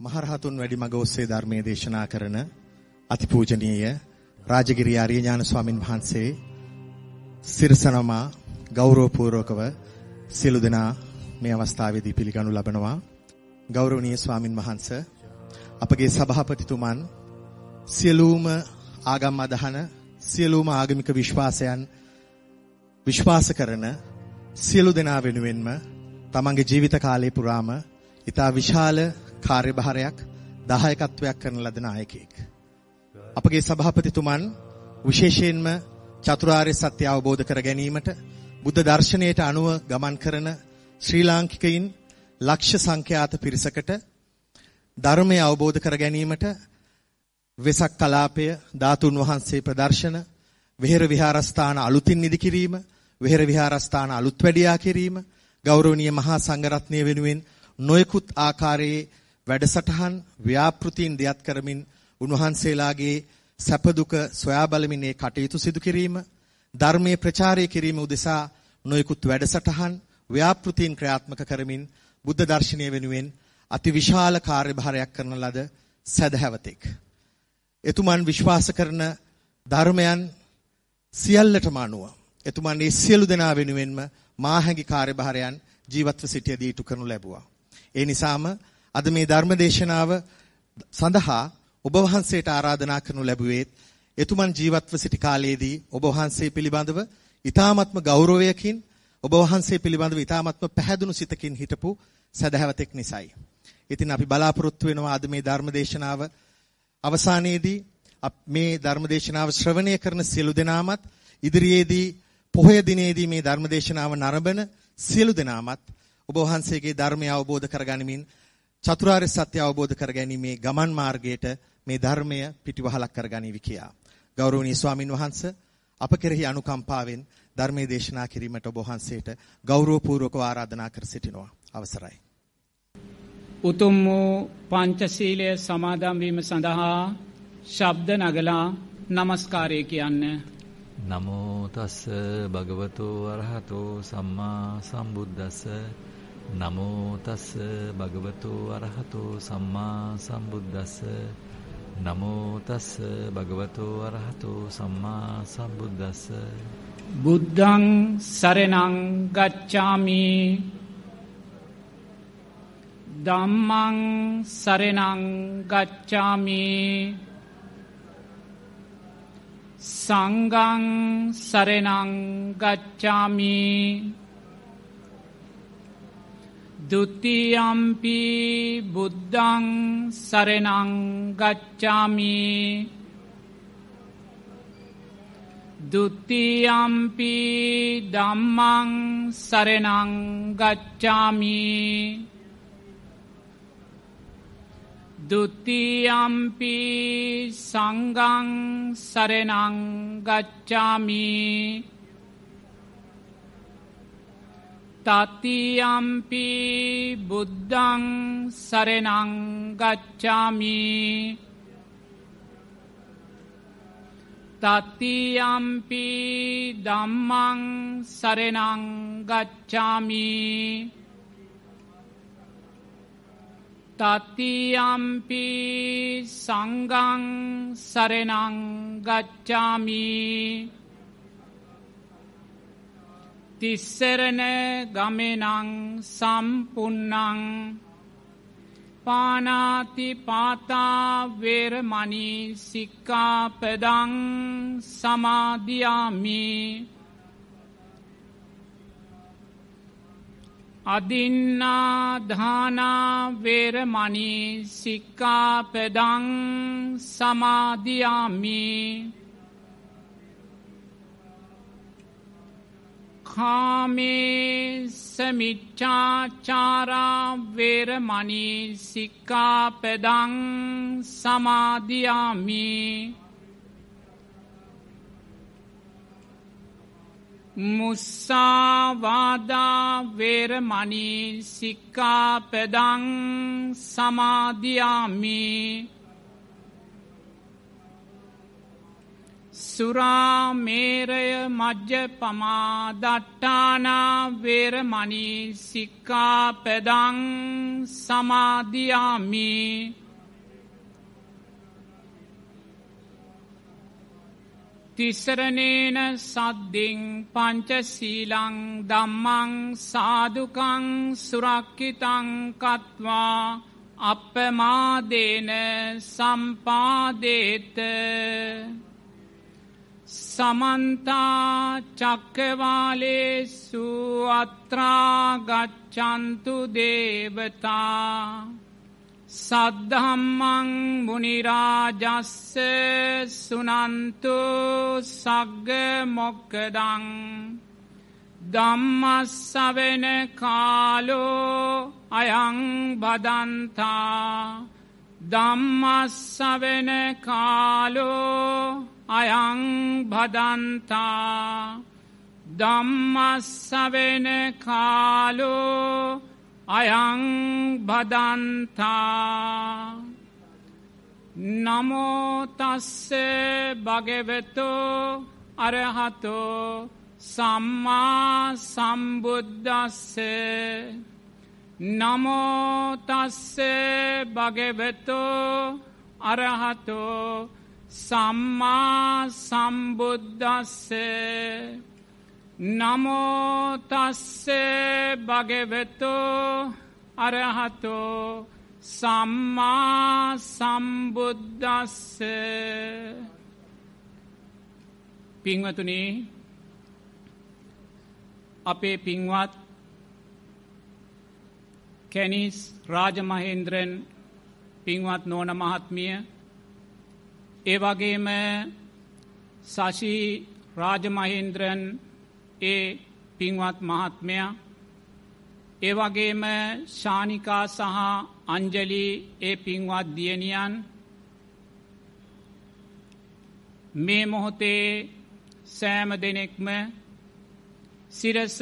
මහරහතුන් වැඩිමග ඔස්සේ ධර්මයේ දේශනා කරන අතිපූජනීය රාජගිරිය ආර්ය ඥාන ස්වාමින් වහන්සේ සිරසනමා ගෞරවපූර්වකව සියලු දෙනා මේ අවස්ථාවේදී පිළිගනු ලබනවා. ගෞරවනීය ස්වාමින් වහන්සේ අපගේ සභාපතිතුමන් සියලුම ආගම් අදහන සියලුම ආගමික විශ්වාසයන් විශ්වාස කරන සියලු දෙනා වෙනුවෙන්ම තමන්ගේ ජීවිත කාලය පුරාම ඊටා විශාල කාර්යභාරයක් දායකත්වයක් කරන ලද නායකයෙක්. අපගේ සභාපතිතුමන් විශේෂයෙන්ම චතුරාර්ය සත්‍ය අවබෝධ කර ගැනීමට බුද්ධ දර්ශනයට අනුව ගමන් කරන ශ්‍රී ලාංකිකයින් ලක්ෂ සංඛ්‍යාත පිරිසකට ධර්මය අවබෝධ කර ගැනීමට වෙසක් කලාපය ධාතුන් වහන්සේ ප්‍රදර්ශන විහෙර විහාරස්ථාන අලුතින් නිදි කිරීම විහෙර විහාරස්ථාන අලුත් වැඩියා කිරීම ගෞරවනීය මහා සංඝරත්නය වෙනුවෙන් නොයෙකුත් ආකාරයේ වැඩසටහන් ව්‍යාපෘතීන් දියත් කරමින් උන්වහන්සේලාගේ සැප දුක සොයා බලමින් ඒ කටයුතු සිදු කිරීම ධර්මයේ ප්‍රචාරය කිරීම උදෙසා නොයෙකුත් වැඩසටහන් ව්‍යාපෘතීන් ක්‍රියාත්මක කරමින් බුද්ධ දර්ශනය වෙනුවෙන් අතිවිශාල කාර්යභාරයක් කරන ලද සදහැවතෙක්. එතුමන් විශ්වාස කරන ධර්මයන් සියල්ලටම අනුව එතුමන් මේ සියලු දෙනා වෙනුවෙන්ම මාහැඟි කාර්යභාරයන් ජීවත්ව සිටියදී ඉටු කරනු ලැබුවා. ඒ නිසාම අද මේ ධර්ම දේශනාව සඳහා ඔබ වහන්සේට ආරාධනා කරනු ලැබුවේ එතුමන් ජීවත්ව සිටි කාලයේදී ඔබ වහන්සේ පිළිබඳව ඊ타ත්ම ගෞරවයකින් ඔබ වහන්සේ පිළිබඳව ඊ타ත්ම පැහැදුණු සිතකින් හිටපු සදහැවතෙක් නිසායි. ඉතින් අපි බලාපොරොත්තු වෙනවා අද මේ ධර්ම දේශනාව අවසානයේදී මේ ධර්ම දේශනාව ශ්‍රවණය කරන සියලු දෙනාමත් ඉදිරියේදී පොහොය දිනේදී මේ ධර්ම දේශනාව නරඹන සියලු දෙනාමත් ඔබ වහන්සේගේ ධර්මය අවබෝධ කරගනිමින් චතුරාර්ය සත්‍ය අවබෝධ කරගැනීමේ ගමන් මාර්ගයට මේ ධර්මය පිටිවහලක් කරගනිවි කියා. ගෞරවනීය ස්වාමින් වහන්සේ අප කෙරෙහි අනුකම්පාවෙන් ධර්මයේ දේශනා කිරීමට ඔබ වහන්සේට ගෞරවපූර්වකව ආරාධනා කර සිටිනවා. අවසරයි. උතුම් වූ පංචශීලය සමාදන් වීම සඳහා ශබ්ද නගලා নমස්කාරය කියන්න. නමෝ තස්ස භගවතු අරහතෝ සම්මා සම්බුද්දස්ස නමෝ තස්ස භගවතු අරහතෝ සම්මා සම්බුද්දස්ස. නමෝ තස්ස භගවතු අරහතෝ සම්මා සම්බුද්දස්ස. බුද්ධං සරණං ගච්ඡාමි. ධම්මං සරණං ගච්ඡාමි. සංඝං සරණං ගච්ඡාමි. දුතියම්පි බුද්ධං සරනංගච්චාමි දුතියම්පි දම්මං සරනංගච්චාමි දුතියම්පි සංගං සරනංගච්චාමී තත්තියම්පි බුද්ධං සරනංගච්චාමි තත්තියම්පි දම්මං සරනංගච්චාමි තත්තියම්පි සංගං සරනංගච්චාමී තිස්සරණ ගමනං සම්පුන්නං පානාති පාතාවේරමනී සික්කාපදං සමාධයාමි අදින්නාධානාවේරමනී සික්කාපදං සමාධයාමී කාමේ සමිච්චාචාරා වේරමණී සික්ඛාපදං සමාදියාමි. මුස්සාවාදා සුරාමේරය මජ්්‍ය පමා දට්ටානා වේරමණී සික්කා පැදං සමාධයාමී තිස්සරනේන සද්දිං පංචසීලං දම්මං සාධකං සුරක්කිතං කත්වා අපමාදේන සම්පාදේත. සමන්තා චක්කවාලේසු අත්‍රාගච්චන්තු දේවතා සද්ධම්මං මුනිරාජස්ස සුනන්තු සග්ග මොක්කදං දම්මස්සවෙන කාලෝ අයං බදන්තා දම්මස්සවෙන කාලෝ අයං බදන්තා දම්මස්සවෙන කාලෝ අයං බදන්තා නමෝතස්ස භගවෙතෝ අරහතෝ සම්මා සම්බුද්ධස්ස නමෝතස්ස භගවෙතෝ අරහතෝ සම්මා සම්බුද්ධස්ස නමෝතස්ස භගවෙතෝ අරහතෝ සම්මා සම්බුද්ධස්ස පින්වතුනේ අපේ පින්වත් කැනිස් රාජමහේන්ද්‍රන් පින්වත් නෝන මහත්මිය ඒ වගේම සශී රාජමහේන්ද්‍රන් ඒ පින්වත් මහත්මයා ඒ වගේම ශානිකා සහ අංජලි ඒ පින්වත් දියණියන් මේ මොහොතේ සෑම දෙනෙක්ම සිරස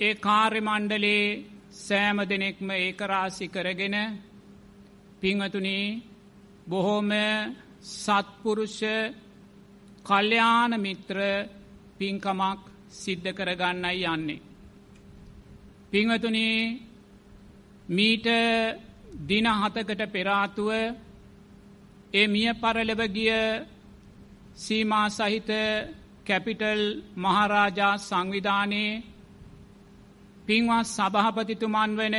ඒ කාර්ය මණ්ඩලේ සෑම දෙනෙක්ම ඒකරාසි කරගෙන පිංහතුනී බොහෝම සත්පුරුෂ කල්්‍යාන මිත්‍ර පින්කමක් සිද්ධ කරගන්නයි යන්නේ. පිංහතුනී මීට දින හතකට පෙරාතුව ඒ මිය පරලව ගිය සීමා සහිත කැපිටල් මහරාජා සංවිධානයේ පින්වත් සභහපතිතුමන් වන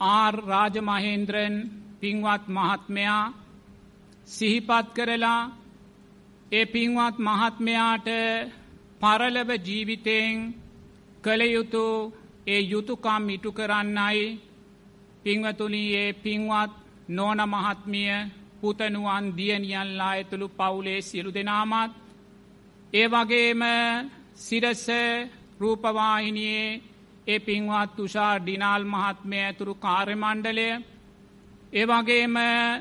ආර් රාජමහේන්ද්‍රන් පින්වත් මහත්මයා සිහිපත් කරලා ඒ පින්වත් මහත්මයාට පරලව ජීවිතයෙන් කළයුතු ඒ යුතුකම් ඉටු කරන්නයි පින්වතුනී ඒ පින්වත් නෝන මහත්මිය පුතනුවන් දියනියල්ලා ඇතුළු පවුලේ සිරු දෙනාමත් ඒ වගේම සිරස රූපවාහිනියේ ඒ පින්වත් තුෂා ඩිනාල් මහත්මය ඇතුරු කාර්යමණ්ඩලය ඒ වගේම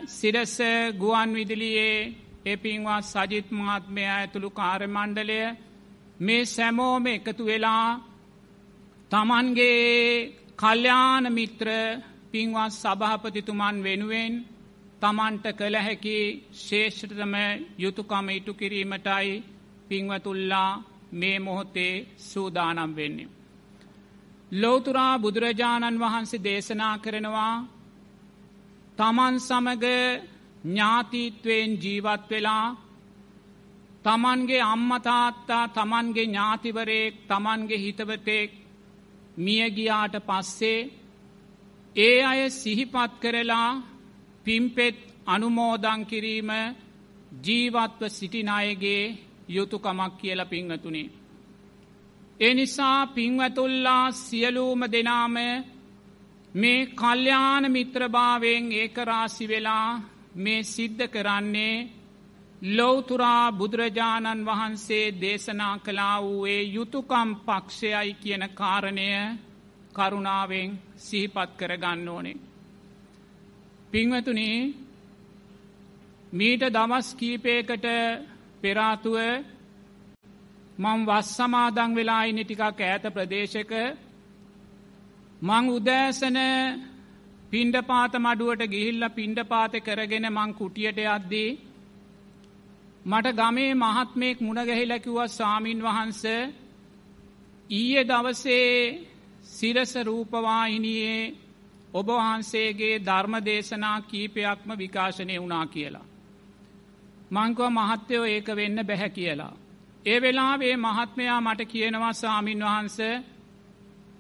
සිරස ගුවන් විදිලියේ ඒ පින්වත් සජිත් මහත්මය ඇතුළු කාර්යමණ්ඩලය මේ සැමෝම එකතු වෙලා තමන්ගේ කල්්‍යාන මිත්‍ර පින්වත් සභහපතිතුමන් වෙනුවෙන් තමන්ට කළ හැකි ශේෂ්ඨතම යුතුකම ඉටු කිරීමටයි පින්වතුල්ලා මේ මොහොතේ සූදානම් වෙන්නේ. ලෝතුරා බුදුරජාණන් වහන්සේ දේශනා කරනවා තමන් සමග ඥාතීත්වයෙන් ජීවත් වෙලා තමන්ගේ අම්මතාත්තා තමන්ගේ ඥාතිවරයෙක් තමන්ගේ හිතවතෙක් මියගියාට පස්සේ ඒ අය සිහිපත් කරලා පිම්පෙත් අනුමෝදං කිරීම ජීවත්ව සිටිනායගේ යුතුකමක් කියල පිංහතුනේ. එනිසා පින්වතුල්ලා සියලූම දෙනාම මේ කල්්‍යාන මිත්‍රභාවයෙන් ඒකරාසි වෙලා මේ සිද්ධ කරන්නේ ලෝතුරා බුදුරජාණන් වහන්සේ දේශනා කලා වූයේ යුතුකම් පක්ෂයයි කියන කාරණය කරුණාවෙන් සිහිපත් කරගන්න ඕනේ. පිංවතුනේ මීට දවස් කීපයකට පෙරාතුව මං වස් සමාදං වෙලා ඉන්න ටිකක් ඈත ප්‍රදේශක මං උදෑසන පින්ඩපාත මඩුවට ගිහිල්ල පින්ඩපාත කරගෙන මං කුටියට යද්දී මට ගමේ මහත්මයෙක් මුණගැහිලකිව්ව ස්වාමීන් වහන්ස ඊය දවසේ සිරස රූපවාහිනියේ ඔබවහන්සේගේ ධර්ම දේශනා කීපයක්ම විකාශනය වුණා කියලා. මංකව මහත්‍යයෝ ඒක වෙන්න බැහැ කියලා. ඒ වෙලාවේ මහත්මයා මට කියනවා සාමීන් වහන්ස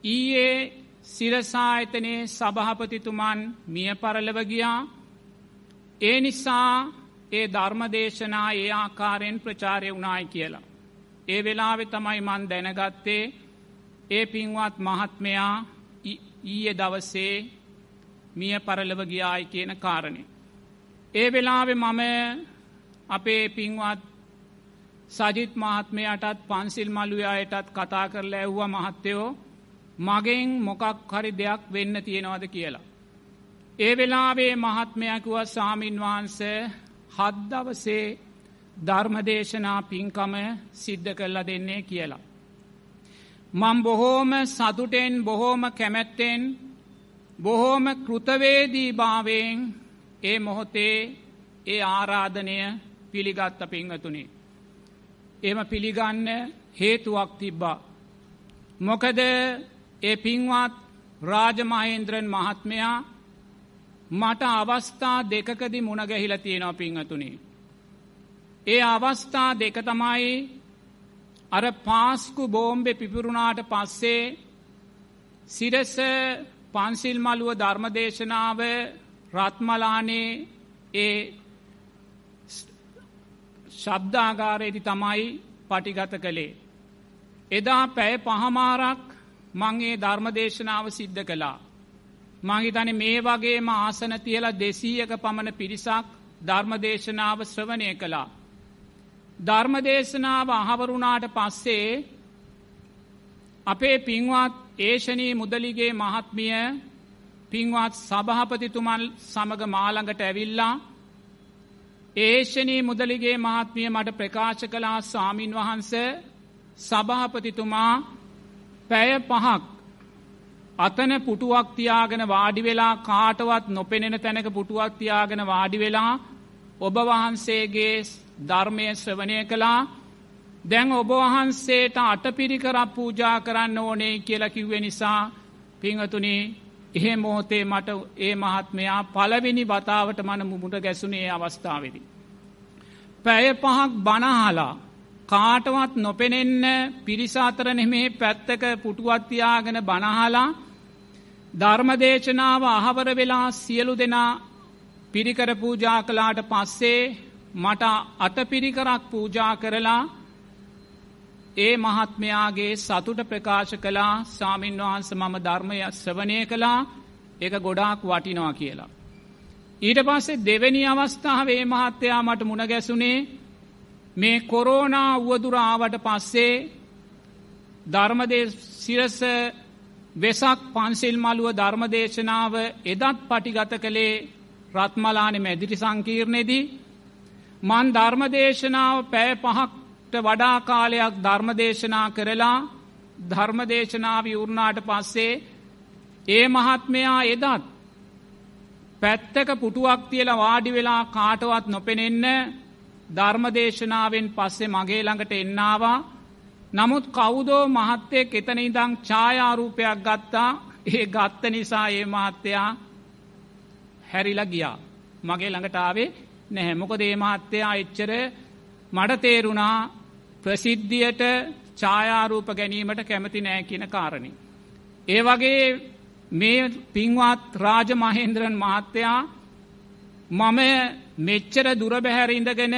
ඊයේ සිරසායතනයේ සභහපතිතුමන් මිය පරලව ගියා ඒ නිසා ඒ ධර්මදේශනා ඒ ආකාරයෙන් ප්‍රචාරය වුණායි කියලා. ඒ වෙලාවෙ තමයි මන් දැනගත්තේ ඒ පින්වත් මහත්මයා ඊය දවසේ මිය පරලව ගියායි කියන කාරණය. ඒ වෙලාවෙ මම අපේ පින්වත් සජිත් මහත්මයටත් පන්සිල් මල්ලුයායටත් කතා කරලා ඇව්ව මහත්තයෝ මගෙන් මොකක් හරි දෙයක් වෙන්න තියෙනවද කියලා. ඒ වෙලාවේ මහත්මයකුව සාමීන් වහන්ස හද්දවසේ ධර්මදේශනා පින්කම සිද්ධ කරලා දෙන්නේ කියලා. මං බොහෝම සතුටෙන් බොහෝම කැමැත්තෙන් බොහෝම කෘතවේදී භාවයෙන් ඒ මොහොතේ ඒ ආරාධනය පිළිගත්ත පිංහතුනේ. එම පිළිගන්න හේතුවක් තිබ්බා. මොකද ඒ පින්වත් රාජමහේන්ද්‍රන් මහත්මයා මට අවස්ථා දෙකකදි මුණගැහිල තියෙනවා පිංහතුනේ. ඒ අවස්ථා දෙක තමයි අර පාස්කු බෝම්බෙ පිපුරුණාට පස්සේ සිරස පන්සිල් මළුව ධර්මදේශනාව රත්මලානේ ඒ ශබ්දාගාරයේදි තමයි පටිගත කළේ. එදා පැය පහමාරක් මංගේ ධර්මදේශනාව සිද්ධ කළා. මංහිතන මේ වගේම ආසන තියලා දෙසීයක පමණ පිරිසක් ධර්මදේශනාව ශ්‍රවණය කළා. ධර්මදේශනාව අහවරුණාට පස්සේ අපේ පින්වත් ඒෂණී මුදලිගේ මහත්මිය පින්වත් සභහපතිතුමන් සමග මාළඟට ඇවිල්ලා ඒෂණී මුදලිගේ මහත්මිය මට ප්‍රකාශ කලා ස්වාමීන් වහන්ස සභහපතිතුමා පැය පහක් අතන පුටුවක් තියාගෙන වාඩි වෙලා කාටවත් නොපෙනෙන තැනක පුටුවක් තියාගෙන වාඩි වෙලා ඔබ වහන්සේගේ ධර්මය ශ්‍රවණය කළා දැන් ඔබ වහන්සේට අටපිරිකරක් පූජා කරන්න ඕනේ කියලා කිව්වෙ නිසා පිංහතුනේ එහෙ මොහොතේ මට ඒ මහත්මයා පලවෙනි වතාවට මන මුමුට ගැසුනේ අවස්ථාවදි. පැය පහක් බනහලා කාටවත් නොපෙනෙන්න පිරිසාතර නෙමේ පැත්තක පුටුවත්තියාගෙන බනහලා ධර්මදේශනාව අහවර වෙලා සියලු දෙනා පිරිකර පූජා කලාට පස්සේ මට අටපිරිකරක් පූජා කරලා ඒ මහත්මයාගේ සතුට ප්‍රකාශ කලා සාමීන් වහන්ස මම ධර්මය ශ්‍රවනය කළා එක ගොඩාක් වටිනවා කියලා. ඊට පස්සේ දෙවැනි අවස්ථාවේ මහත්තයා මට මුණගැසුනේ මේ කොරෝනා වුවදුරාවට පස්සේ ධර්මදේ සිරස වෙසක් පන්සිල් මළුව ධර්මදේශනාව එදත් පටිගත කළේ රත්මලානෙ මැදිරි සංකීර්ණෙදී මන් ධර්මදේශනාව පෑ පහක්ට වඩා කාලයක් ධර්මදේශනා කරලා ධර්මදේශනාව වුරුණාට පස්සේ ඒ මහත්මයා එදත් පැත්තක පුටුවක් තියල වාඩි වෙලා කාටවත් නොපෙනෙන්න ධර්මදේශනාවෙන් පස්සේ මගේ ළඟට එන්නවා නමුත් කවුදෝ මහත්තයෙක් එතන ඉදං ඡායාරූපයක් ගත්තා ඒ ගත්ත නිසා ඒ මහත්තයා හැරිල ගියා. මගේ ළඟටාවේ නැහැ මොකද ඒ මහත්තයා එච්චර මට තේරුණා ප්‍රසිද්ධියට ඡායාරූප ගැනීමට කැමති නෑ කියන කාරණි. ඒ වගේ මේ පින්වත් රාජ මහේන්ද්‍රන් මහත්තයා මම මෙච්චර දුරබැහැර ඉඳගෙන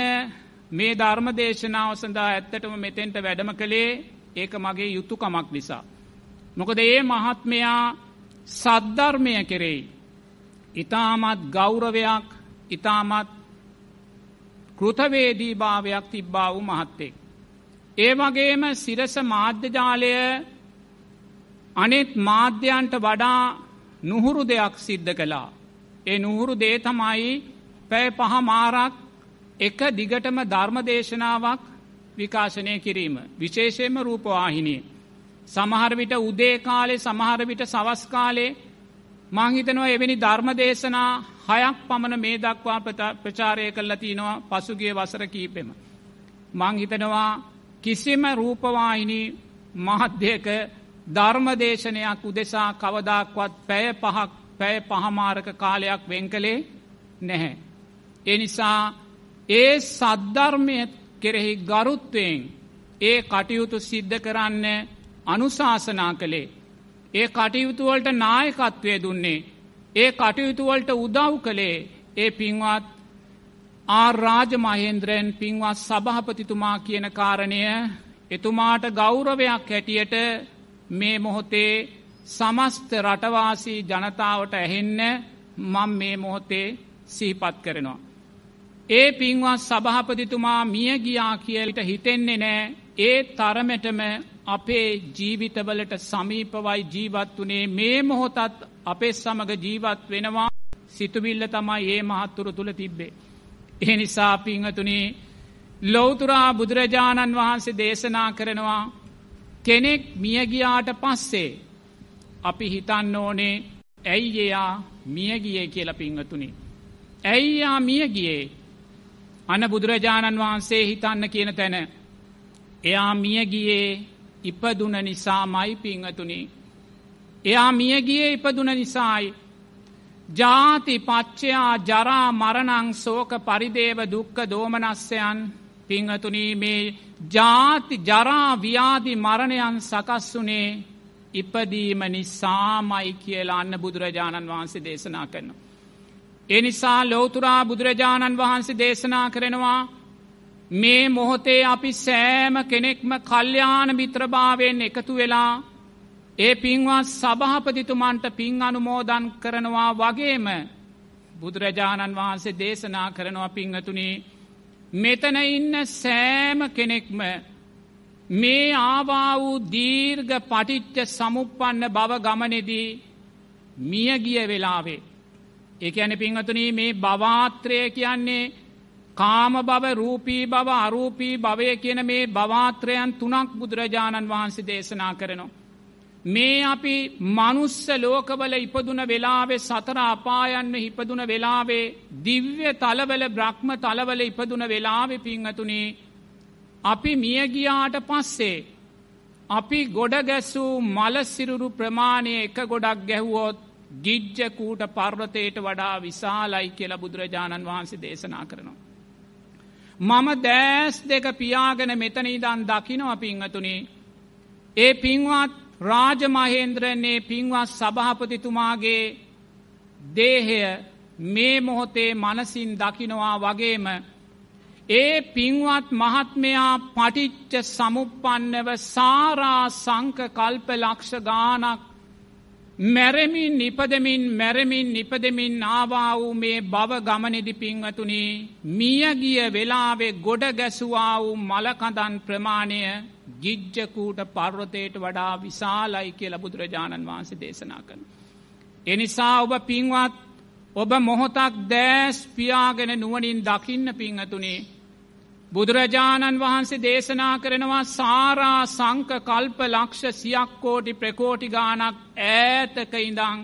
මේ ධර්ම දේශනාව සඳහා ඇත්තටම මෙතෙන්ට වැඩම කළේ ඒක මගේ යුතුකමක් නිසා. මොකද ඒ මහත්මයා සද්ධර්මය කෙරෙයි. ඉතාමත් ගෞරවයක් ඉතාමත් කෘතවේදී භාවයක් තිබ්බා වූ මහත්තෙක්. ඒ වගේම සිරස මාධ්‍යජාලය අනෙත් මාධ්‍යයන්ට වඩා නුහුරු දෙයක් සිද්ධ කළා. ඒ නුහුරු දේ තමයි පැය පහ මාරක් එක දිගටම ධර්මදේශනාවක් විකාශනය කිරීම. විශේෂයෙන්ම රූපවාහිනී. සමහරවිට උදේ කාලේ සමහරවිට සවස්කාලේ මංහිතනවා එවැනි ධර්මදේශනා හයක් පමණ මේ දක්වා ප්‍රචාරය කල්ල තිනවා පසුගිය වසර කීපෙම. මංහිතනවා කිසිම රූපවාහිනි මහද්‍යයක ධර්මදේශනයක් උදෙසා කවදක්වත් පැය පහක් පැය පහමාරක කාලයක් වෙන් කළේ නැහැ. එනිසා ඒ සද්ධර්මය කෙරෙහි ගරුත්වයෙන් ඒ කටයුතු සිද්ධ කරන්න අනුශාසනා කළේ. ඒ කටයුතුවලට නායකත්වය දුන්නේ. ඒ කටයුතුවලට උදව් කළේ ඒ පින්වත් ආරාජ මහේන්ද්‍රයන් පින්වත් සභහපතිතුමා කියන කාරණය එතුමාට ගෞරවයක් හැටියට මේ මොහොතේ සමස්ත රටවාසී ජනතාවට ඇහෙන්න මං මේ මොහොතේ සීපත් කරනවා. ඒ පින්වත් සභහපතිතුමා මිය ගියා කියලට හිතෙන්නේ නෑ ඒ තරමටම අපේ ජීවිතවලට සමීපවයි ජීවත් වනේ මේ මොහොතත් අපේ සමඟ ජීවත් වෙනවා සිතුවිල්ල තමයි ඒ මහත්තුර තුළ තිබ්බේ. එ නිසා පිංහතුනේ ලෝතුරා බුදුරජාණන් වහන්සේ දේශනා කරනවා කෙනෙක් මියගියාට පස්සේ අපි හිතන්න ඕනේ ඇයි එයා මියගියේ කියල පිංහතුනි. ඇයි යා මියගියේ අන බුදුරජාණන් වහන්සේ හිතන්න කියන තැන. එයා මියගියේ ඉපදුන නිසා මයි පිංහතුනි. එයා මියගියේ ඉපදුන නිසායි. ජාති පච්චයා ජරා මරණං සෝක පරිදේව දුක්ක දෝමනස්සයන් පිංහතුනී මේ ජාති ජරා ව්‍යාධි මරණයන් සකස් වනේ ඉපදීම නිසාමයි කියලා අන්න බුදුරජාණන් වහන්සේ දේශනා කරනවා. එනිසා ලෝතුරා බුදුරජාණන් වහන්සේ දේශනා කරනවා මේ මොහොතේ අපි සෑම කෙනෙක්ම කල්්‍යාන මිත්‍රභාවයෙන් එකතු වෙලා ඒ පින්වත් සභහපතිතුමන්ට පින් අනුමෝදන් කරනවා වගේම බුදුරජාණන් වහන්සේ දේශනා කරනවා පිංහතුනේ මෙතන ඉන්න සෑම කෙනෙක්ම මේ ආවා වූ දීර්ඝ පටිච්ච සමුපපන්න බව ගමනෙදී මියගිය වෙලාවේ. එක ඇන පිංහතුනී මේ බවාත්‍රය කියන්නේ කාම බව රූපී බව අරූපී භවය කියන මේ බවාත්‍රයන් තුනක් බුදුරජාණන් වහන්සේ දේශනා කරනවා. මේ අපි මනුස්ස ලෝකවල ඉපදුන වෙලාවේ සතර අපායන්න හිපදුන වෙලාවේ දිව්‍ය තලවල බ්‍රහ්ම තලවල ඉපදුන වෙලාවෙ පිංහතුනේ අපි මියගියාට පස්සේ අපි ගොඩ ගැස්සූ මලසිරුරු ප්‍රමාණය එක ගොඩක් ගැහුවොත් ගිජ්ජකූට පර්වතයට වඩා විශාලයි කියල බුදුරජාණන් වහන්සේ දේශනා කරනවා. මම දෑස් දෙක පියාගෙන මෙතන ඉදන් දකිනව පිංහතුනේ ඒ පින්වත් රාජමහේන්ද්‍රන්නේ පින්වත් සභහපතිතුමාගේ දේහය මේ මොහොතේ මනසින් දකිනවා වගේම ඒ පින්වත් මහත්මයා පටිච්ච සමුපන්නව සාරා සංක කල්ප ලක්ෂ ගානක් මැරමින් නිපදමින් මැරමින් නිපදමින් ආවා වූ මේ බව ගමනෙදි පින්වතුනේ මියගිය වෙලාවේ ගොඩ ගැසුවා වූ මලකඳන් ප්‍රමාණය ගිජ්ජකූට පර්වතයට වඩා විශාලයි කියල බුදුරජාණන් වහන්සේ දේශනා කන. එනිසා ඔබ පින්වත් ඔබ මොහොතක් දෑස් පියාගෙන නුවනින් දකින්න පිංහතුනේ බුදුරජාණන් වහන්සේ දේශනා කරනවා සාරා සංක කල්ප ලක්ෂ සියක් කෝටි ප්‍රකෝටි ගානක් ඈතක ඉඳං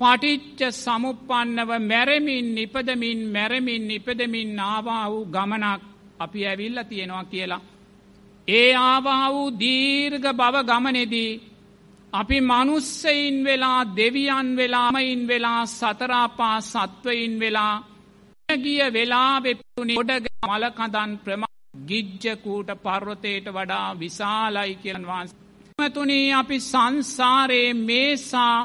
පටිච්ච සමුපන්නව මැරමින් නිපදමින් මැරමින් නිපදමින් නාවා වූ ගමනක් අපි ඇවිල්ල තියෙනවා කියලා. ඒ ආවා වූ දීර්ග බව ගමනෙදී අපි මනුස්සයින් වෙලා දෙවියන් වෙලාමයින් වෙලා සතරාපා සත්වයින් වෙලා ගිය වෙලා වෙපුුණි ගොඩ මලකඳන් ප්‍රමා ගිජ්ජකූට පර්වතයට වඩා විශාලයි කියන් වහන්ස. මතුනී අපි සංසාරයේ මේසා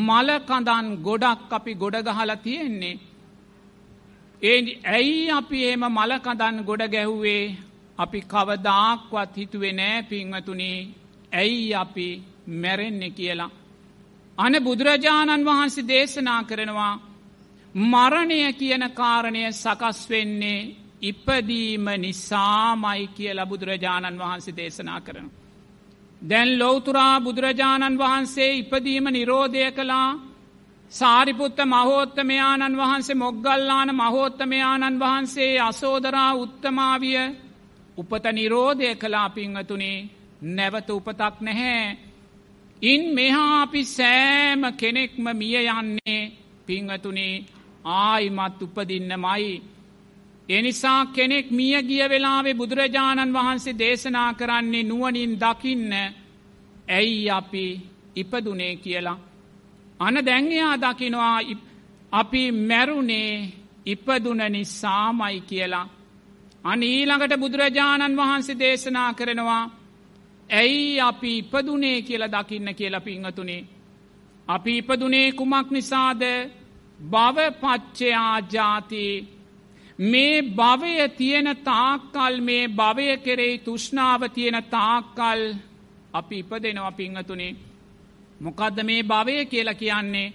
මලකඳන් ගොඩක් අපි ගොඩගහල තියෙන්නේ. ඒ ඇයි අපි එම මලකඳන් ගොඩ ගැහුවේ අපි කවදාක්වත් හිතුවේ නෑ පින්වතුනේ ඇයි අපි මැරෙන්නේ කියලා. අන බුදුරජාණන් වහන්සේ දේශනා කරනවා මරණය කියන කාරණය සකස් වෙන්නේ ඉපදීම නිසාමයි කිය ලබුදුරජාණන් වහන්සේ දේශනා කරන. දැන් ලෝතුරා බුදුරජාණන් වහන්සේ ඉපදීම නිරෝධය කළා සාරිපුත්ත මහෝත්තමයාණන් වහන්සේ මොග්ගල්ලාන මහෝත්තමයාණන් වහන්සේ අසෝදරා උත්තමාවිය උපත නිරෝධය කලා පිංහතුනේ නැවත උපතක් නැහැ. ඉන් මෙහා අපි සෑම කෙනෙක්ම මිය යන්නේ පිංහතුනේ ආයිමත් උපදින්න මයි. එනිසා කෙනෙක් මිය ගිය වෙලාවේ බුදුරජාණන් වහන්සේ දේශනා කරන්නේ නුවනින් දකින්න ඇයි අපි ඉපදුනේ කියලා. අන දැංගයා දකිනවා අපි මැරුණේ ඉපදුන නිසාමයි කියලා. අන ඊළඟට බුදුරජාණන් වහන්සේ දේශනා කරනවා ඇයි අපි ඉපදුනේ කියලා දකින්න කියලා පිංහතුනේ. අපි ඉපදුනේ කුමක් නිසාද භවපච්චයා ජාති මේ භවය තියෙන තාක්කල් මේ භවය කෙරෙහි තුෂ්නාව තියෙන තාක්කල් අපි ඉපදෙනවා පිංහතුනේ. මොකදද මේ භවය කියලා කියන්නේ.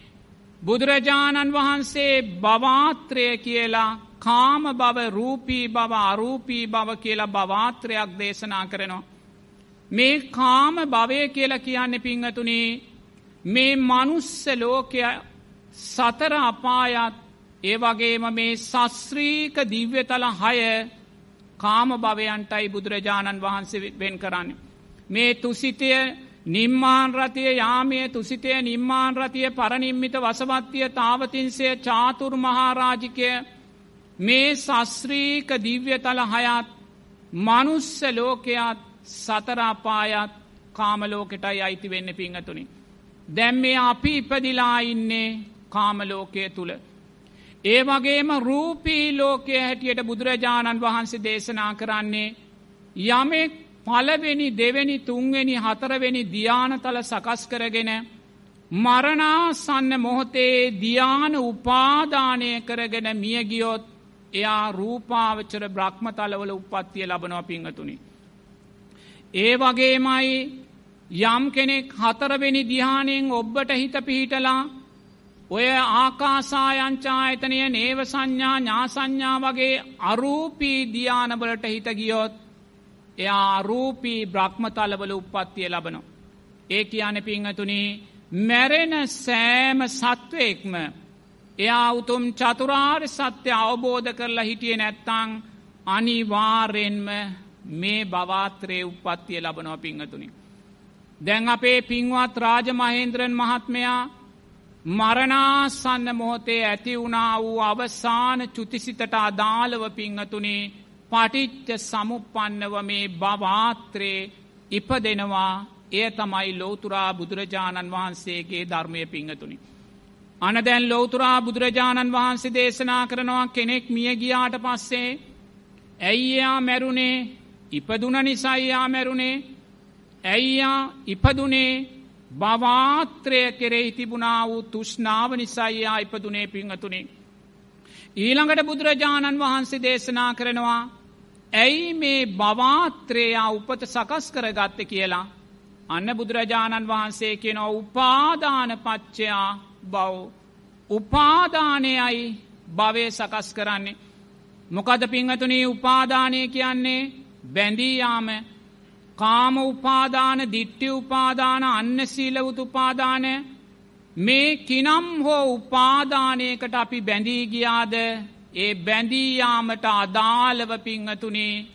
බුදුරජාණන් වහන්සේ භවාත්‍රය කියලා කාම බව රූපී බව අරූපී බව කියලා භවාත්‍රයක් දේශනා කරනවා. මේ කාම භවය කියලා කියන්න පිංහතුනේ මේ මනුස්ස ලෝකය සතර අපායත් ඒ වගේම මේ සස්්‍රීක දිව්‍යතල හය කාම භවයන්ටයි බුදුරජාණන් වහන්සේ වෙන් කරන්න. මේ තුසිතය නිම්මාන් රතිය යාමය තුසිතය නිම්මාන් රතිය පරනිම්මිත වසවත්තිය තාවතින්සය චාතුර් මහාරාජිකය මේ සස්්‍රීක දිව්‍යතල හයත් මනුස්ස ලෝකයත් සතරාපායත් කාමලෝකෙටයි අයිති වෙන්න පිංහතුනි. දැම් මේ අපි ඉපදිලා ඉන්නේ කාමලෝකය තුළ. ඒ වගේම රූපී ලෝකය හැටියට බුදුරජාණන් වහන්සේ දේශනා කරන්නේ යමෙක් පලවෙනි දෙවැනි තුන්වෙනි හතරවෙනි දියානතල සකස් කරගෙන මරණාසන්න මොහොතේ දියාන උපාදානය කරගෙන මියගියොත් එයා රූපාවචර බ්‍රහ්මතලවල උපත්තිය ලබනවා පිංහතුනි. ඒ වගේමයි යම් කෙනෙක් හතරවෙනි දිහානයෙන් ඔබ්බට හිත පිහිටලා ඔය ආකාසායංචා එතනය නේව සංඥා ඥාසංඥා වගේ අරූපී දියානබලට හිත ගියොත් එයා රූපී බ්‍රහ්මතලවල උපත්තිය ලබනො. ඒ කියන පිංහතුනි මැරෙන සෑම සත්වයෙක්ම එයා උතුම් චතුරාර් සත්‍ය අවබෝධ කරලා හිටිය නැත්තං අනිවාරෙන්ම මේ බවාත්‍රයේ උපත්තිය ලබනව පිංහතුනි. දැන් අපේ පින්වත් රාජමහේන්ද්‍රන් මහත්මයා මරණාසන්න මොහොතේ ඇති වුණා වූ අවසාන චුතිසිතට අදාළව පිංහතුනේ පටිච්ච සමුපන්නව මේ බවාත්‍රයේ ඉපදෙනවා. එය තමයි ලෝතුරා බුදුරජාණන් වහන්සේගේ ධර්මය පිංහතුනි. අන දැන් ලෝතුරා බුදුරජාණන් වහන්සේ දේශනා කරනවා කෙනෙක් මිය ගියාට පස්සේ ඇයියා මැරුණේ? ඉපදුන නිසයියා මැරුණේ? ඇයියා ඉපදුනේ? බවාත්‍රය කෙරෙහි තිබුණා වූ තුෂ්නාව නිසයියා ඉපදුනේ පිංහතුනේ. ඊළඟට බුදුරජාණන් වහන්සේ දේශනා කරනවා ඇයි මේ බවාත්‍රයා උපත සකස් කරගත්ත කියලා. අන්න බුදුරජාණන් වහන්සේ කෙනව උපාදාන පච්චයා බව්. උපාදානයයි භවය සකස් කරන්නේ. මොකද පිංහතුනේ උපාදානය කියන්නේ බැඳීයාම කාම උපාදාන දිට්ටි උපාදාන අන්න සීලවුතු උපාදාන. මේ කිනම් හෝ උපාදානයකට අපි බැඳී ගියාද? ඒ බැඳීයාමට අදාළව පිංහතුනේ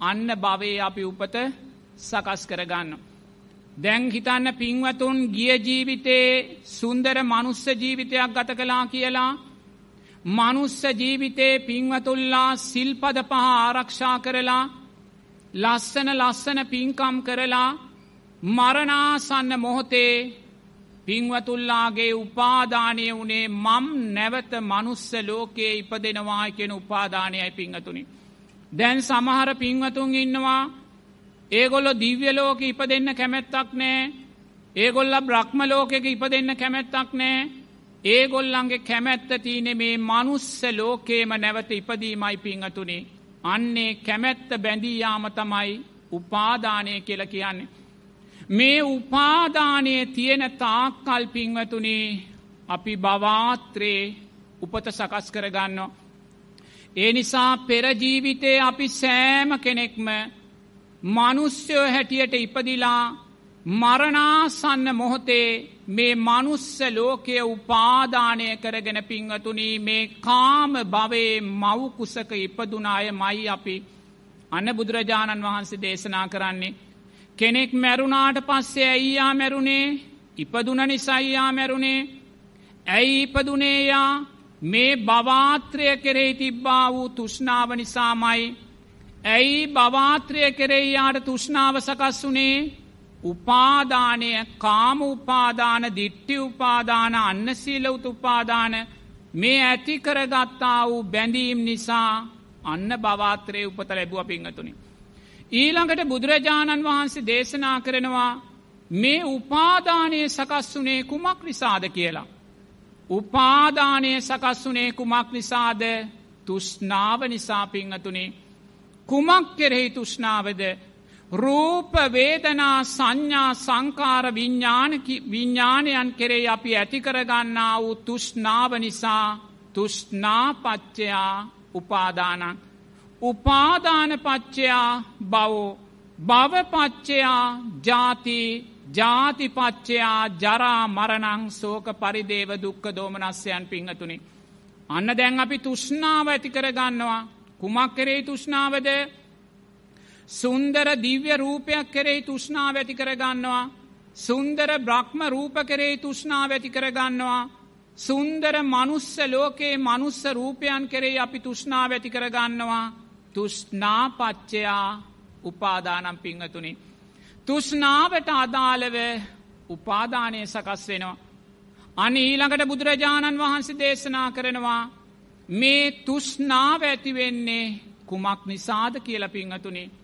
අන්න භවේ අපි උපත සකස් කරගන්න. දැන් හිතන්න පින්වතුන් ගිය ජීවිතේ සුන්දර මනුස්ස ජීවිතයක් ගත කලා කියලා. මනුස්ස ජීවිතේ පින්වතුල්ලා සිල්පද පහ ආරක්ෂා කරලා ලස්සන ලස්සන පින්කම් කරලා මරණාසන්න මොහොතේ පින්වතුල්ලාගේ උපාදානය වනේ මම් නැවත මනුස්ස ලෝකයේ ඉපදෙනවා කියෙන උපාදානයයි පිංහතුනි. දැන් සමහර පින්වතුන් ඉන්නවා ඒගොල්ලො දිව්‍ය ලෝක ඉප දෙන්න කැමැත්තක් නෑ. ඒගොල්ල බ්‍රහ්ම ලෝකෙක ඉප දෙන්න කැමැත්තක් නෑ. ඒගොල්ලන්ගේ කැමැත්ත තියනෙ මේ මනුස්ස ලෝකේම නැවත ඉපදීමයි පිංහතුනේ අන්නේ කැමැත්ත බැඳීයාම තමයි උපාදානය කියල කියන්නේ. මේ උපාදානය තියෙන තාක් කල්පිංවතුනේ අපි බවාත්‍රයේ උපත සකස් කරගන්න. ඒ නිසා පෙරජීවිතේ අපි සෑම කෙනෙක්ම මනුස්්‍යයෝ හැටියට ඉපදිලා මරණාසන්න මොහොතේ මේ මනුස්ස ලෝකය උපාදානය කරගෙන පිංහතුනී මේ කාම භවේ මව්කුසක ඉපදුනාය මයි අපි අන්න බුදුරජාණන් වහන්සේ දේශනා කරන්නේ. කෙනෙක් මැරුණාට පස්සේ ඇයියා මැරුණේ? ඉපදුන නිසයියා මැරුණේ? ඇයි ඉපදුනේයා මේ බවාත්‍රය කෙරෙහි තිබ්බා වූ තුෂ්නාව නිසාමයි. ඇයි බවාත්‍රය කෙරෙහි යාට තුෂ්නාව සකස් වනේ උපාදානය කාම උපාදාන දිට්ටි උපාදාන අන්න සීලවුතු උපාදාන මේ ඇති කරගත්තා වූ බැඳීම් නිසා අන්න බවාත්‍රයේ උපත ලැබුව පිංහතුනි. ඊළඟට බුදුරජාණන් වහන්සේ දේශනා කරනවා මේ උපාදානය සකස් වනේ කුමක් නිසාද කියලා. උපාදානය සකස් වනේ කුමක් නිසාද තුෂ්නාව නිසා පිංහතුනේ. කුමක් කෙරෙහි තුෂ්නාවද රූපවේදනා සංඥා සංකාර විඤ්ඥානයන් කෙරේ අපි ඇතිකරගන්නා වූ තුෂ්නාව නිසා තුෂ්නාපච්චයා උපාදානන්. උපාදානපච්චයා බවෝ භවපච්චයා ජාති ජාතිපච්චයා ජරා මරණං සෝක පරිදේව දුක්ක දෝමනස්යන් පිංහතුනි. අන්න දැන් අපි තුෂ්නාව ඇතිකර ගන්නවා කුමක් කරේ තුෂ්නාවද සුන්දර දිව්‍ය රූපයක් කෙරෙහි තුෂ්නාව ඇති කරගන්නවා. සුන්දර බ්‍රහ්ම රූප කෙරෙහි තුෂ්නාව ඇති කරගන්නවා. සුන්දර මනුස්ස ලෝකයේ මනුස්ස රූපයන් කෙරෙහි අපි තුෂ්නාව ඇති කරගන්නවා. තුෂ්නාපච්චයා උපාදානම් පිංහතුනි. තුෂ්නාවට අදාළව උපාදානය සකස් වෙනවා. අන ඊළඟට බුදුරජාණන් වහන්සේ දේශනා කරනවා මේ තුෂ්නාව ඇතිවෙන්නේ කුමක් නිසාද කියල පිංහතුනේ.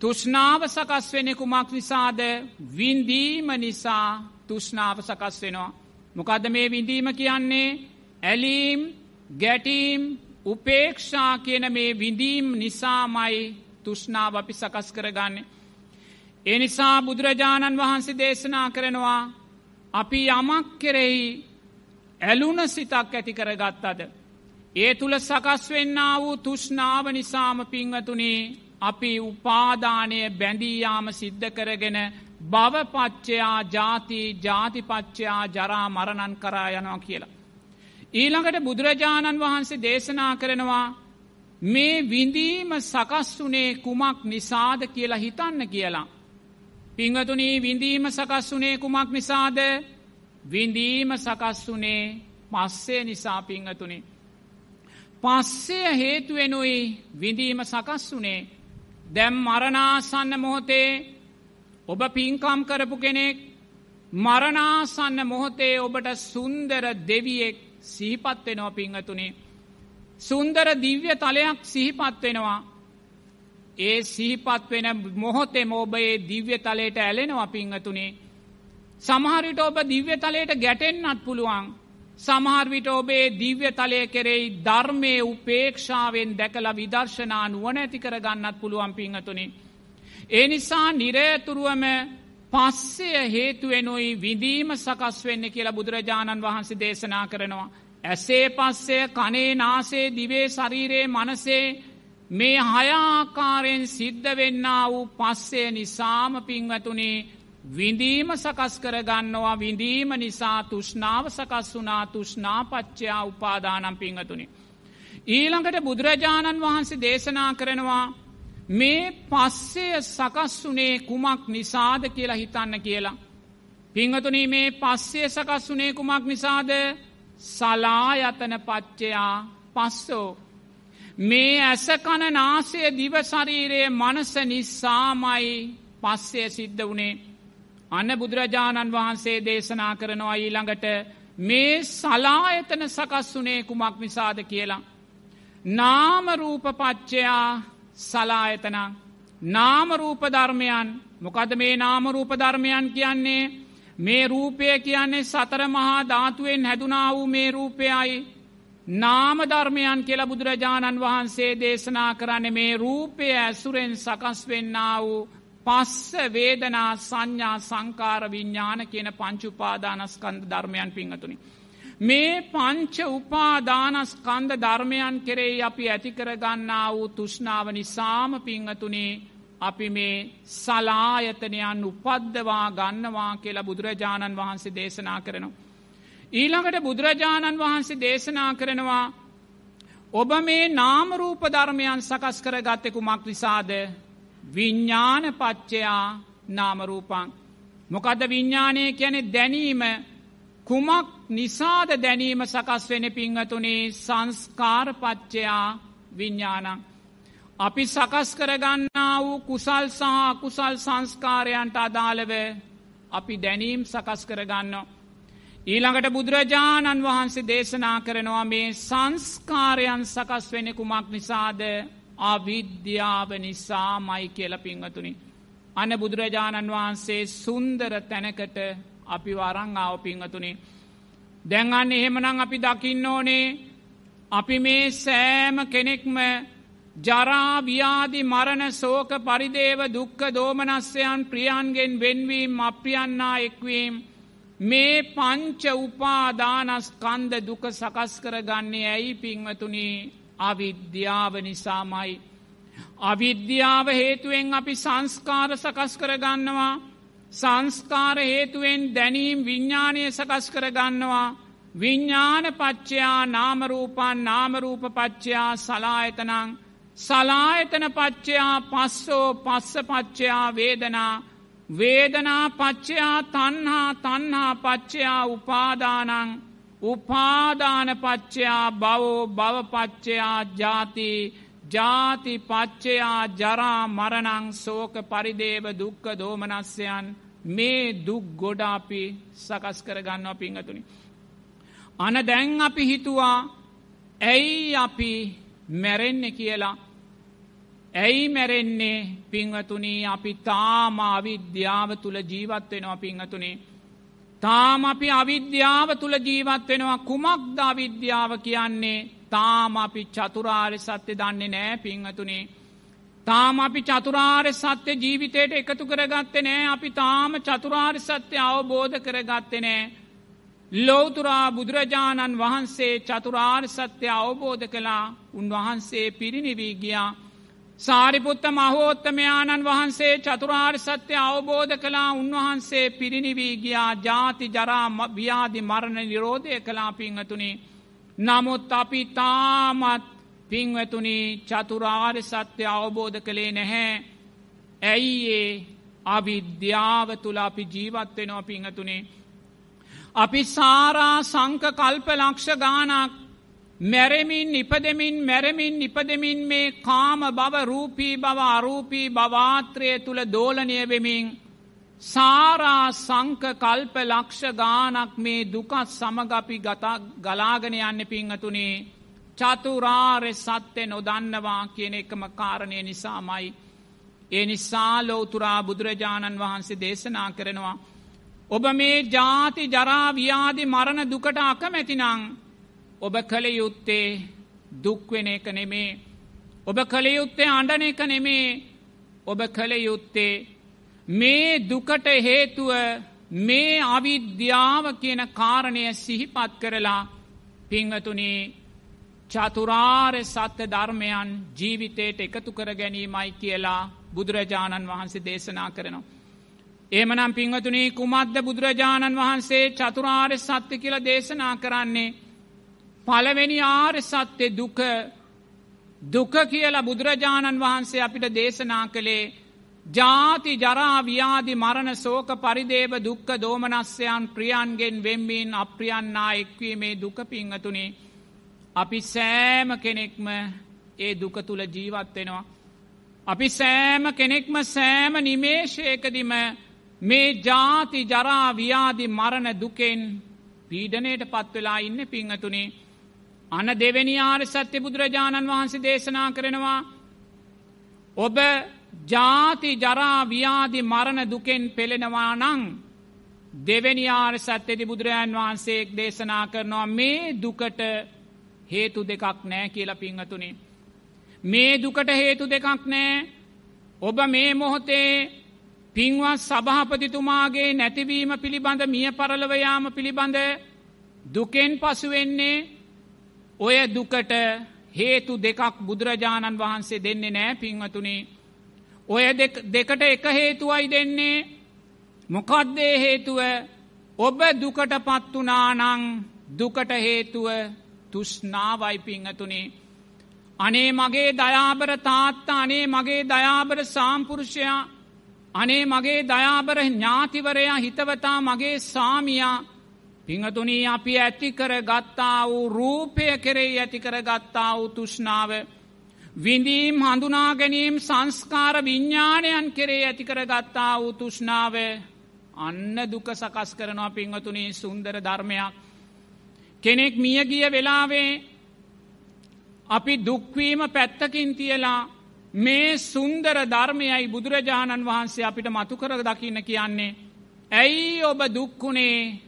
තුෂ්නාව සකස් වෙන කුමක් නිසාද වින්දීම නිසා තුෂ්නාව සකස් වෙනවා. මොකද මේ විඳීම කියන්නේ ඇලීම් ගැටීම් උපේක්ෂා කියන මේ විඳීම් නිසාමයි තුෂ්නාව අපි සකස් කරගන්න. ඒ නිසා බුදුරජාණන් වහන්සේ දේශනා කරනවා අපි යමක් කෙරෙහි ඇලුන සිතක් ඇති කරගත්තද. ඒ තුළ සකස් වෙන්න වූ තුෂ්නාව නිසාම පිංවතුනේ අපි උපාදානය බැඳීයාම සිද්ධ කරගෙන භවපච්චයා ජාති ජාතිපච්චයා ජරා මරණන් කරා යනවා කියලා. ඊළඟට බුදුරජාණන් වහන්සේ දේශනා කරනවා මේ විඳීම සකස් වනේ කුමක් නිසාද කියලා හිතන්න කියලා. පිංහතුනී විඳීම සකස් වනේ කුමක් නිසාද විඳීම සකස් වනේ පස්සේ නිසා පිංහතුනි. පස්සය හේතුවෙනුයි විඳීම සකස් වනේ දැම් මරණාසන්න මොහොතේ ඔබ පින්කම් කරපු කෙනෙක් මරණාසන්න මොහොතේ ඔබට සුන්දර දෙවියෙක් සිහිපත් වෙනවා පිංහතුනේ. සුන්දර දිව්‍ය තලයක් සිහිපත් වෙනවා. ඒ සිහිපත් වෙන මොහොතේ මෝබයේ දිව්‍ය තලයට ඇලෙනවා පිංහතුනේ. සමහරිට ඔබ දිව්‍ය තලයට ගැටෙන්න්නත් පුළුවන් සමහර්විට ඔබේ දිව්‍ය තලය කෙරෙයි ධර්මය උපේක්ෂාවෙන් දැකලා විදර්ශනා නුවන ඇති කරගන්නත් පුළුවන් පිංහතුනි. ඒ නිසා නිරේතුරුවම පස්සය හේතුවෙනුයි විදීම සකස් වෙන්න කියලා බුදුරජාණන් වහන්සේ දේශනා කරනවා. ඇසේ පස්සය කනේ නාසේ දිවේ ශරීරයේ මනසේ මේ හයාකාරයෙන් සිද්ධ වෙන්න වූ පස්සේ නිසාම පින්වතුනේ විඳීම සකස් කරගන්නවා විඳීම නිසා තුෂ්නාව සකස් වනා තුෂ්නාපච්චයා උපාදානම් පිංහතුනි. ඊළඟට බුදුරජාණන් වහන්සේ දේශනා කරනවා මේ පස්සය සකස් වනේ කුමක් නිසාද කියලා හිතන්න කියලා. පිංහතුනී මේ පස්සේ සකස් වනේ කුමක් නිසාද සලායතන පච්චයා පස්සෝ. මේ ඇසකන නාසය දිවශරීරයේ මනස නිසාමයි පස්සය සිද්ධ වනේ. අන්න බුදුරජාණන් වහන්සේ දේශනා කරනවා ඊළඟට මේ සලායතන සකස් වනේ කුමක් නිසාද කියලා. නාමරූපපච්චයා සලායතන. නාමරූප ධර්මයන්. මොකද මේ නාමරූප ධර්මයන් කියන්නේ? මේ රූපය කියන්නේ සතර මහා ධාතුවෙන් හැදුනා වූ මේ රූපයයි. නාම ධර්මයන් කියල බුදුරජාණන් වහන්සේ දේශනා කරන්න මේ රූපය ඇසුරෙන් සකස් වෙන්න වූ පස්ස වේදනා සංඥා සංකාර විඤ්ඥාන කියන පංචුපාදානස්කන්ද ධර්මයන් පිංහතුනි. මේ පංච උපාදානස්කන්ද ධර්මයන් කෙරෙයි අපි ඇතිකරගන්නා වූ තුෂ්නාව නිසාම පිංහතුනේ අපි මේ සලායතනයන් උපද්දවා ගන්නවා කියලා බුදුරජාණන් වහන්සේ දේශනා කරනවා. ඊළඟට බුදුරජාණන් වහන්සේ දේශනා කරනවා ඔබ මේ නාමරූප ධර්මයන් සකස් කර ගත්තෙකු මක් නිසාද විඤ්ඥාන පච්චයා නාමරූපං. මොකද විඤ්ඥානය කියැනෙ දැනීම කුමක් නිසාද දැනීම සකස් වෙන පිංහතුනේ සංස්කාරපච්චයා විඤ්ඥානං. අපි සකස් කරගන්නා වූ කුසල් සහ කුසල් සංස්කාරයන්ට අදාළව අපි දැනීම් සකස් කරගන්න. ඊළඟට බුදුරජාණන් වහන්සේ දේශනා කරනවා මේ සංස්කාරයන් සකස් වෙන කුමක් නිසාද අවිද්‍යාව නිසා මයි කියල පිංහතුනි. අන බුදුරජාණන් වහන්සේ සුන්දර තැනකට අපි වරං ආව පිංහතුනි. දැන්ගන්න එහෙමනං අපි දකින්න ඕනේ අපි මේ සෑම කෙනෙක්ම ජරාව්‍යාදි මරණ සෝක පරිදේව දුක්ක දෝමනස්්‍යයන් ප්‍රියන්ගෙන් වෙන්වීම් අප්‍රියන්නා එක්වීම් මේ පංච උපාදානස්කන්ද දුක සකස් කරගන්නේ ඇයි පින්වතුනි අවිද්‍යාව නිසාමයි. අවිද්‍යාව හේතුවෙන් අපි සංස්කාර සකස් කරගන්නවා. සංස්කාර හේතුවෙන් දැනීම් විඤ්ඥානය සකස් කරගන්නවා. විඤ්ඥාන පච්චයා නාමරූපන් නාමරූප පච්චයා සලායතනං. සලායතන පච්චයා පස්සෝ පස්ස පච්චයා වේදනා. වේදනා පච්චයා තන්හා තන්හා පච්චයා උපාදානං. උපාදාන පච්චයා බවෝ භවපච්චයා ජාති ජාති පච්චයා ජරා මරණං සෝක පරිදේව දුක්ක දෝමනස්යන් මේ දුක් ගොඩාපි සකස් කරගන්නවා පිංහතුනි. අන දැන් අපි හිතුවා ඇයි අපි මැරෙන්න කියලා ඇයි මැරෙන්නේ පිංහතුනී අපි තාම අවිද්‍යාව තුළ ජීවත්වෙනවා පිංහතුනේ. තාම අපි අවිද්‍යාව තුළ ජීවත් වෙනවා කුමක්ද අවිද්‍යාව කියන්නේ තාම අපි චතුරාර්ය සත්‍ය දන්නේ නෑ පිංහතුනේ. තාම අපි චතුරාර්ය සත්‍ය ජීවිතයට එකතු කරගත්තේ නෑ අපි තාම චතුරාර්ය සත්‍ය අවබෝධ කරගත්තේ නෑ. ලෝතුරා බුදුරජාණන් වහන්සේ චතුරාර්ය සත්‍ය අවබෝධ කළා උන්වහන්සේ පිරිනිවී ගියා. සාරිපුත්ත මහෝත්තමයාණන් වහන්සේ චතුරාර් සත්‍ය අවබෝධ කලා උන්වහන්සේ පිරිනිවී ගියා ජාති ජරා ව්‍යාධි මරණ නිරෝධය කලා පිංහතුනි. නමුත් අපි තාමත් පිංවතුනි චතුරාර් සත්‍ය අවබෝධ කළේ නැහැ. ඇයි ඒ අවිද්‍යාව තුළ අපි ජීවත්වෙනවා පිංහතුනේ. අපි සාරා සංක කල්ප ලක්ෂ ගානක් මැරමින් ඉපදමින් මැරමින් ඉපදමින් මේ කාම බව රූපී බව අරූපී බවාත්‍රය තුළ දෝලනය වෙමින් සාරා සංක කල්ප ලක්ෂ ගානක් මේ දුකත් සමගපි ගලාගෙන යන්න පිංහතුනේ චතුරාර්ය සත්‍යය නොදන්නවා කියන එකම කාරණය නිසාමයි. ඒ නිසා ලෝතුරා බුදුරජාණන් වහන්සේ දේශනා කරනවා. ඔබ මේ ජාති ජරාව්‍යාදි මරණ දුකට අකමැතිනං ඔබ කළ යුත්තේ දුක්වෙන එක නෙමේ. ඔබ කළ යුත්තේ අඩන එක නෙමේ ඔබ කළ යුත්තේ මේ දුකට හේතුව මේ අවිද්‍යාව කියන කාරණය සිහිපත් කරලා පිංහතුනේ චතුරාර්ය සත්‍ය ධර්මයන් ජීවිතයට එකතු කර ගැනීමයි කියලා බුදුරජාණන් වහන්සේ දේශනා කරනවා. ඒමනම් පිංහතුනේ කුමද්ද බුදුරජාණන් වහන්සේ චතුරාර්ය සත්‍ය කියල දේශනා කරන්නේ පළවෙනි ආර්ය සත්‍යය දුක දුක කියලා බුදුරජාණන් වහන්සේ අපිට දේශනා කළේ ජාති ජරාව්‍යාදි මරණ සෝක පරිදේව දුක්ක දෝමනස්්‍යයන් ප්‍රියන්ගෙන් වෙම්බීන් අප්‍රියන්නා එක්වීමේ දුක පිංහතුනේ. අපි සෑම කෙනෙක්ම ඒ දුක තුළ ජීවත්වෙනවා. අපි සෑම කෙනෙක්ම සෑම නිමේශයකදිම මේ ජාති ජරාව්‍යාදි මරණ දුකෙන් පීඩනයට පත්වෙලා ඉන්න පිංහතුනේ අන දෙවැනි ආර සත්‍ය බුදුරජාණන් වහන්සේ දේශනා කරනවා ඔබ ජාති ජරාව්‍යාදි මරණ දුකෙන් පෙළෙනවා නං දෙවැනි ආර සත්‍යති බුදුරජාන් වහන්සේක් දේශනා කරනවා මේ දුකට හේතු දෙකක් නෑ කියලා පිංහතුනේ. මේ දුකට හේතු දෙකක් නෑ ඔබ මේ මොහොතේ පින්වත් සභහපතිතුමාගේ නැතිවීම පිළිබඳ මිය පරලවයාම පිළිබඳ දුකෙන් පසුවෙන්නේ ඔය දුකට හේතු දෙකක් බුදුරජාණන් වහන්සේ දෙන්නේ නෑ පින්වතුනේ. ඔය දෙකට එක හේතුවයි දෙන්නේ මොකක්දේ හේතුව ඔබ දුකට පත්වනානං දුකට හේතුව තුෂ්නාවයි පිංහතුනේ. අනේ මගේ දයාබර තාත්තා අනේ මගේ දයාබර සාම්පුරුෂයා අනේ මගේ දයාබර ඥාතිවරයා හිතවතා මගේ සාමියා පිංහතුනී අපි ඇතිකර ගත්තා වූ රූපය කෙරෙයි ඇතිකර ගත්තා වූ තුෂ්නාව. විඳීම් හඳුනා ගැනීම් සංස්කාර විඤ්ඥානයන් කෙරේ ඇතිකර ගත්තා වූ තුෂ්නාව අන්න දුක සකස් කරනවා පිංහතුනී සුන්දර ධර්මයක්. කෙනෙක් මියගිය වෙලාවේ අපි දුක්වීම පැත්තකින් තියලා මේ සුන්දර ධර්මයයි බුදුරජාණන් වහන්සේ අපිට මතුකර දකින්න කියන්නේ. ඇයි ඔබ දුක්කුණේ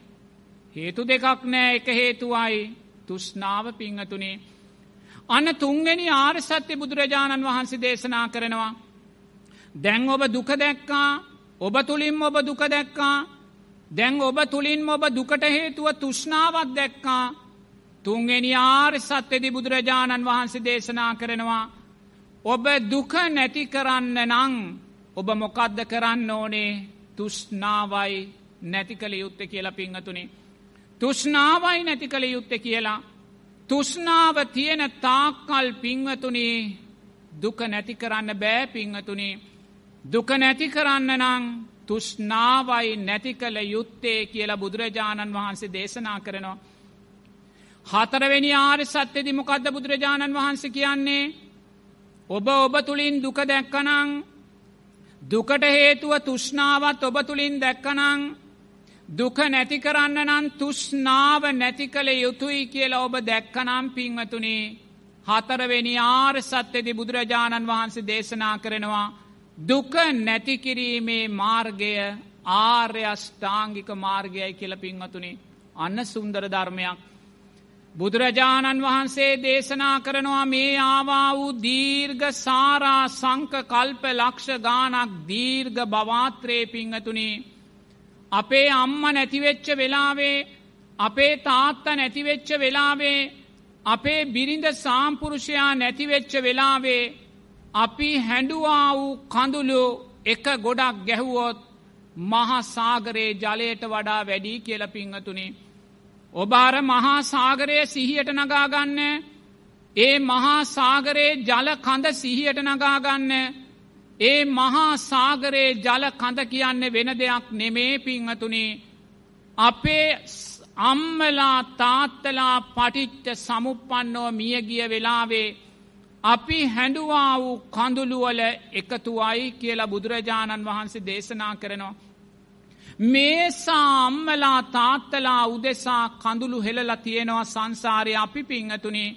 හේතු දෙකක් නෑ එක හේතුවයි තුෂ්නාව පිංහතුනේ. අන්න තුන්ගනි ආර් සත්‍ය බුදුරජාණන් වහන්සේ දේශනා කරනවා. දැන් ඔබ දුක දැක්කා ඔබ තුළින් ඔබ දුක දැක්කා දැන් ඔබ තුළින් ඔබ දුකට හේතුව තුෂ්නාවත් දැක්කා තුන්ගනි ආර් සත්‍යදි බුදුරජාණන් වහන්සේ දේශනා කරනවා. ඔබ දුක නැති කරන්න නං ඔබ මොකද්ද කරන්න ඕනේ තුෂ්නාවයි නැති කළ යුත්ත කියලා පිංහතුනේ. තුෂ්නාවයි නැති කළ යුත්ත කියලා. තුෂ්නාව තියෙන තාක්කල් පිංවතුනේ දුක නැති කරන්න බෑ පිංහතුනේ. දුක නැති කරන්න නං තුෂ්නාවයි නැති කළ යුත්තේ කියලා බුදුරජාණන් වහන්සේ දේශනා කරනවා. හතරවෙනි ආර් සත්‍යදි මොකක්ද බුදුරජාණන් වහන්සේ කියන්නේ. ඔබ ඔබ තුළින් දුක දැක්කනං දුකට හේතුව තුෂ්නාවත් ඔබ තුළින් දැක්කනං දුක නැති කරන්න නම් තුෂ්නාව නැති කළ යුතුයි කියලා ඔබ දැක්කනම් පින්වතුනේ හතරවෙනි ආර් සත්‍යදි බුදුරජාණන් වහන්සේ දේශනා කරනවා දුක නැතිකිරීමේ මාර්ගය ආර්යෂ්ඨාංගික මාර්ගයයි කියල පින්වතුනේ. අන්න සුන්දර ධර්මයක්. බුදුරජාණන් වහන්සේ දේශනා කරනවා මේ ආවා වූ දීර්ඝ සාරා සංක කල්ප ලක්ෂ ගානක් දීර්ඝ බවාත්‍රයේ පිංහතුනේ අපේ අම්ම නැතිවෙච්ච වෙලාවේ අපේ තාත්ත නැතිවෙච්ච වෙලාවේ අපේ බිරිඳ සාම්පුරුෂයා නැතිවෙච්ච වෙලාවේ අපි හැඩුවා වූ කඳුළු එක ගොඩක් ගැහුවොත් මහාසාගරයේ ජලයට වඩා වැඩී කියල පිංහතුනේ. ඔබාර මහා සාගරය සිහියට නගාගන්න ඒ මහා සාගරයේ ජල කඳ සිහියට නගාගන්න ඒ මහා සාගරයේ ජල කඳ කියන්න වෙන දෙයක් නෙමේ පිංහතුනේ අපේ අම්මලා තාත්තලා පටිච්ච සමුපන්නෝ මියගිය වෙලාවේ අපි හැඩුවා වූ කඳුළුවල එකතුවයි කියලා බුදුරජාණන් වහන්සේ දේශනා කරනවා. මේසා අම්මලා තාත්තලා උදෙසා කඳුළු හෙළලා තියෙනවා සංසාරය අපි පිංහතුනේ.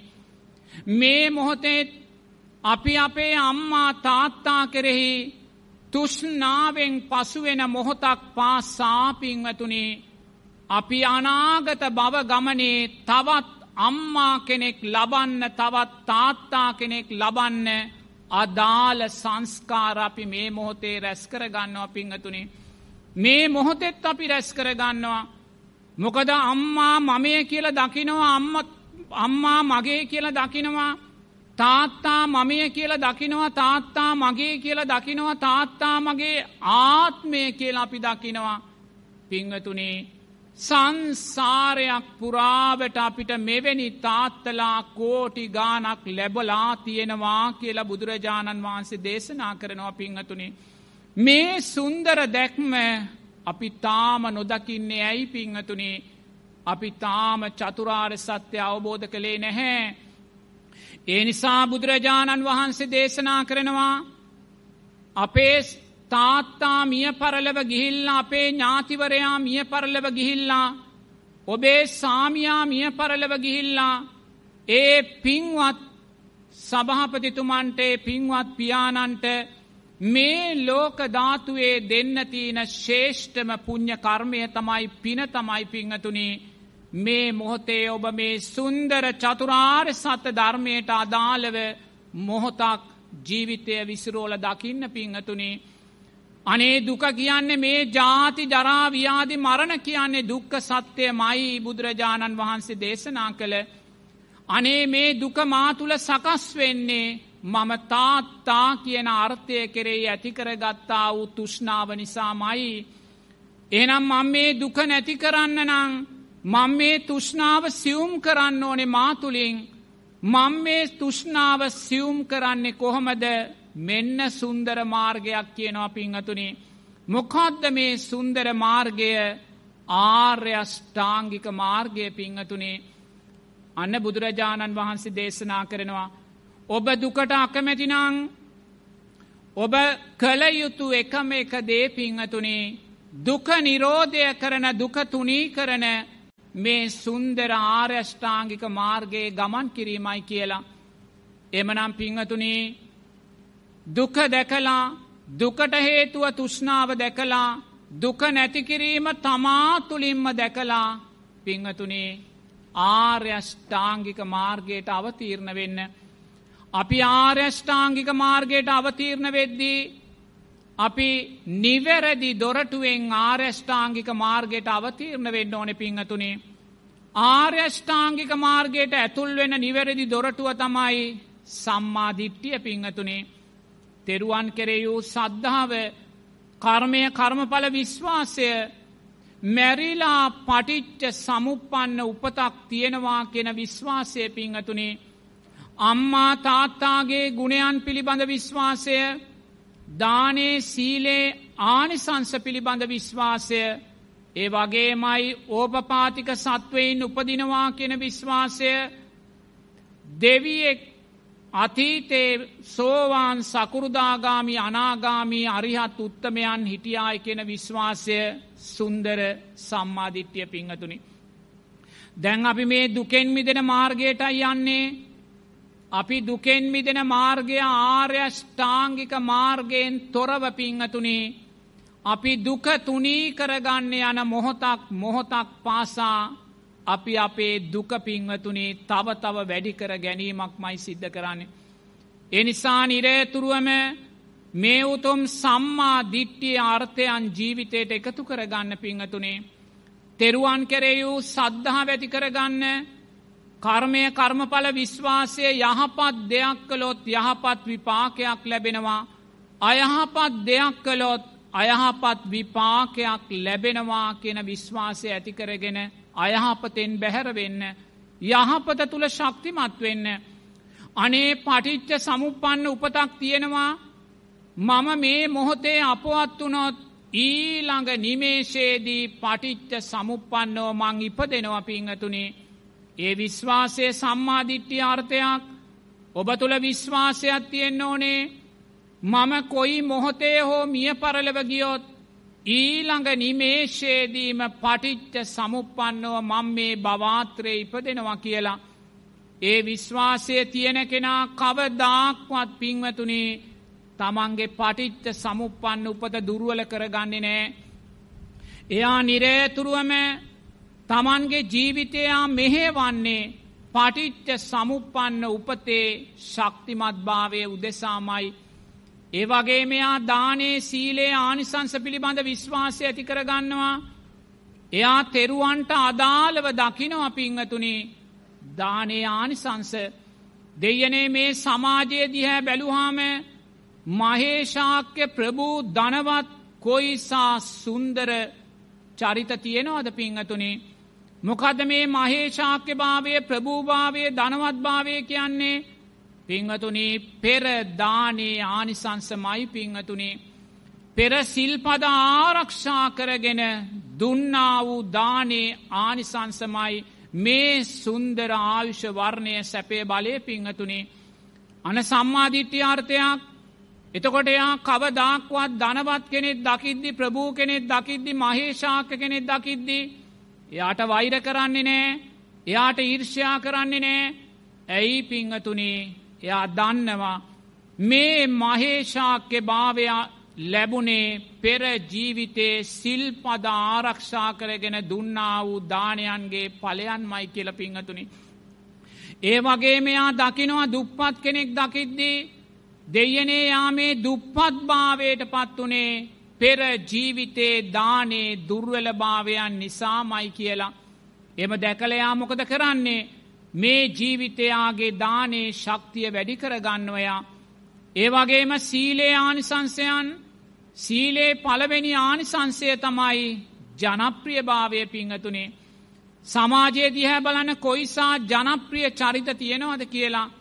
මේ මොහොතේ අපි අපේ අම්මා තාත්තා කෙරෙහි තුෂ්නාවෙන් පසුවෙන මොහොතක් පාසාපිංවතුනේ අපි අනාගත බව ගමනේ තවත් අම්මා කෙනෙක් ලබන්න තවත් තාත්තා කෙනෙක් ලබන්න අදාළ සංස්කාර අපි මේ මොහොතේ රැස්කර ගන්නවා පිංහතුනේ. මේ මොහොතෙත් අපි රැස්කර ගන්නවා. මොකද අම්මා මමය කියල දකිනවා අම්මා මගේ කියල දකිනවා තාත්තා මමය කියල දකිනවා තාත්තා මගේ කියල දකිනවා තාත්තා මගේ ආත්මය කියලා අපි දකිනවා පිංවතුනේ සංසාරයක් පුරාවට අපිට මෙවැනි තාත්තලා කෝටි ගානක් ලැබලා තියෙනවා කියලා බුදුරජාණන් වහන්සේ දේශනා කරනවා පිංහතුනේ. මේ සුන්දර දැක්ම අපි තාම නොදකින්නේ ඇයි පිංහතුනේ අපි තාම චතුරාර් සත්‍ය අවබෝධ කළේ නැහැ. ඒ නිසා බුදුරජාණන් වහන්සේ දේශනා කරනවා අපේ තාත්තා මිය පරලව ගිහිල්ලා අපේ ඥාතිවරයා මිය පරලව ගිහිල්ලා ඔබේ සාමයා මිය පරලව ගිහිල්ලා ඒ පින්වත් සභහපතිතුමන්ටේ පින්වත් පියානන්ට මේ ලෝක ධාතුවේ දෙන්න තියෙන ශේෂ්ඨම පුං්ඥ කර්මය තමයි පින තමයි පිංහතුනේ මේ මොහොතේ ඔබ මේ සුන්දර චතුරාර් සත ධර්මයට අදාළව මොහොතක් ජීවිතය විසිරෝල දකින්න පිංහතුනේ. අනේ දුක කියන්නේ මේ ජාති ජරාව්‍යාදි මරණ කියන්නේ දුක්ක සත්‍යය මයි බුදුරජාණන් වහන්සේ දේශනා කළ. අනේ මේ දුක මාතුළ සකස් වෙන්නේ මම තාත්තා කියන අර්ථය කෙරෙහි ඇතිකරගත්තා වූ තුෂ්නාව නිසාමයි. එනම් මං මේ දුක නැති කරන්න නං මං මේ තුෂ්නාව සියුම් කරන්න ඕනෙ මාතුළින් මං මේ තුෂ්නාව සියුම් කරන්නේ කොහොමද මෙන්න සුන්දර මාර්ගයක් කියනවා පිංහතුනි. මොකක්ද මේ සුන්දර මාර්ගය ආර්යෂ්ඨාංගික මාර්ගය පිංහතුනේ අන්න බුදුරජාණන් වහන්සේ දේශනා කරනවා. ඔබ දුකට අකමැතිනං ඔබ කළ යුතු එකම එක දේ පිංහතුනේ දුක නිරෝධය කරන දුක තුනී කරන මේ සුන්දර ආර්යෂ්ඨාංගික මාර්ගයේ ගමන් කිරීමයි කියලා. එමනම් පිංහතුනේ දුක දැකලා දුකට හේතුව තුෂ්නාව දැකලා දුක නැතිකිරීම තමා තුළින්ම දැකලා පිංහතුනේ ආර්යෂ්ඨාංගික මාර්ගයට අවතීරණ වෙන්න. අපි ආර්යෂ්ඨාංගික මාර්ගයට අවතීරණ වෙද්දී අපි නිවැරදි දොරටුවෙන් ආර්යෂ්ඨාංගික මාර්ගයට අවතීරණ වෙන්න ඕන පිංහතුනේ. ආර්යෂ්ඨාංගික මාර්ගයට ඇතුල් වෙන නිවැරදි දොරටුව තමයි සම්මාධිට්ටිය පිංහතුනේ. තෙරුවන් කෙරෙයූ සද්ධාව කර්මය කර්මඵල විශ්වාසය මැරිලා පටිච්ච සමුපන්න උපතක් තියෙනවා කියෙන විශ්වාසය පිංහතුනේ. අම්මා තාත්තාගේ ගුණයන් පිළිබඳ විශ්වාසය දානේ සීලේ ආනිසංස පිළිබඳ විශ්වාසය ඒ වගේමයි ඕපපාතික සත්වයින් උපදිනවා කියෙන විශ්වාසය දෙවියෙක් අතීතේ සෝවාන් සකුරුදාගාමි අනාගාමී අරිහත් උත්තමයන් හිටියාය කියෙන විශ්වාසය සුන්දර සම්මාධිට්්‍යය පිංහතුනි. දැන් අපි මේ දුකෙන් මිදෙන මාර්ගයටයි යන්නේ අපි දුකෙන් මිදෙන මාර්ගය ආර්යෂ්ඨාංගික මාර්ගයෙන් තොරව පිංහතුනේ අපි දුක තුනී කරගන්න යන මොහොතක් මොහොතක් පාසා අපි අපේ දුක පිංවතුනේ තව තව වැඩි කර ගැනීමක් මයි සිද්ධ කරන්නේ. එනිසා නිරේතුරුවම මේ උතුම් සම්මා දිට්ටිය අර්ථයන් ජීවිතයට එකතු කරගන්න පිංහතුනේ. තෙරුවන් කෙරෙයූ සද්ධහා වැති කරගන්න කර්මය කර්මඵල විශ්වාසය යහපත් දෙයක් කළොත් යහපත් විපාකයක් ලැබෙනවා. අයහපත් දෙයක් කළොත් අයහපත් විපාකයක් ලැබෙනවා කියන විශ්වාසය ඇතිකරගෙන අයහපතෙන් බැහැරවෙන්න යහපත තුළ ශක්තිමත් වෙන්න. අනේ පටිච්ච සමුපන්න උපතක් තියෙනවා මම මේ මොහොතේ අපවත් වනොත් ඊළඟ නිමේශේදී පටිච්ච සමුපන්නෝ මං ඉපදෙනවා පිංහතුනේ. ඒ විශ්වාසය සම්මාධිට්්‍ය අර්ථයක් ඔබ තුළ විශ්වාසයක් තියෙන්න්න ඕනේ මම කොයි මොහොතේ හෝ මිය පරලව ගියොත් ඊළඟ නිමේශේදීම පටිච්ච සමුපන්නව මං මේ බවාත්‍රය ඉපදෙනවා කියලා. ඒ විශ්වාසය තියෙන කෙනා කවදාක්වත් පින්වතුනේ තමන්ගේ පටිච්ච සමුපන්න උපත දුරුවල කරගන්නේ නෑ. එයා නිරේතුරුවම තමන්ගේ ජීවිතයා මෙහේවන්නේ පටිච්ච සමුපන්න උපතේ ශක්තිමත් භාවය උදෙසාමයි ඒ වගේ මෙයා දානේ සීලේ ආනිසංස පිළිබඳ විශ්වාසය ඇති කරගන්නවා. එයා තෙරුවන්ට අදාළව දකිනව පිංහතුනේ දානේ ආනිසංස දෙයනේ මේ සමාජයේ දිහැ බැලුහාම මහේශාක්‍ය ප්‍රභූ ධනවත් කොයිසා සුන්දර චරිත තියෙනවද පිංහතුනේ. මොකද මේ මහේශාක්‍ය භාවය ප්‍රභූභාවය ධනවත් භාවය කියන්නේ පිංහතුනේ පෙර දානේ ආනිසංසමයි පිංහතුනේ. පෙර සිල්පද ආරක්ෂා කරගෙන දුන්නා වූ දානේ ආනිසංසමයි මේ සුන්දර ආයුෂ වර්ණය සැපේ බලය පිංහතුනේ. අන සම්මාධිට්්‍යාර්ථයක් එතකොට එයා කවදාක්වත් ධනවත් කෙනෙත් දකිද්දි ප්‍රභූ කෙනෙත් දකිද්දි මහේශාක කෙනෙත් දකිද්දි. එයාට වෛර කරන්නේ නෑ. එයාට ඊර්ෂයා කරන්නේ නෑ. ඇයි පිංහතුනේ? එයා දන්නවා මේ මහේශාක්‍ය භාවය ලැබුණේ පෙර ජීවිතේ සිල්පද ආරක්ෂා කරගෙන දුන්නා වූ දානයන්ගේ පලයන් මයි කියල පිංහතුනි. ඒ වගේ මෙයා දකිනවා දුප්පත් කෙනෙක් දකිද්දී දෙයනේ යා මේ දුප්පත් භාවයට පත්වනේ පෙර ජීවිතේ දානේ දුර්වලභාවයන් නිසාමයි කියලා. එම දැකලයා මොකද කරන්නේ මේ ජීවිතයාගේ දානේ ශක්තිය වැඩි කරගන්නවයා. ඒවගේම සීලේ ආනිසංසයන් සීලේ පළවෙනි ආනිසංසය තමයි ජනප්‍රිය භාවය පිංහතුනේ. සමාජයේ දිහැ බලන කොයිසා ජනප්‍රිය චරිත තියෙනවද කියලා.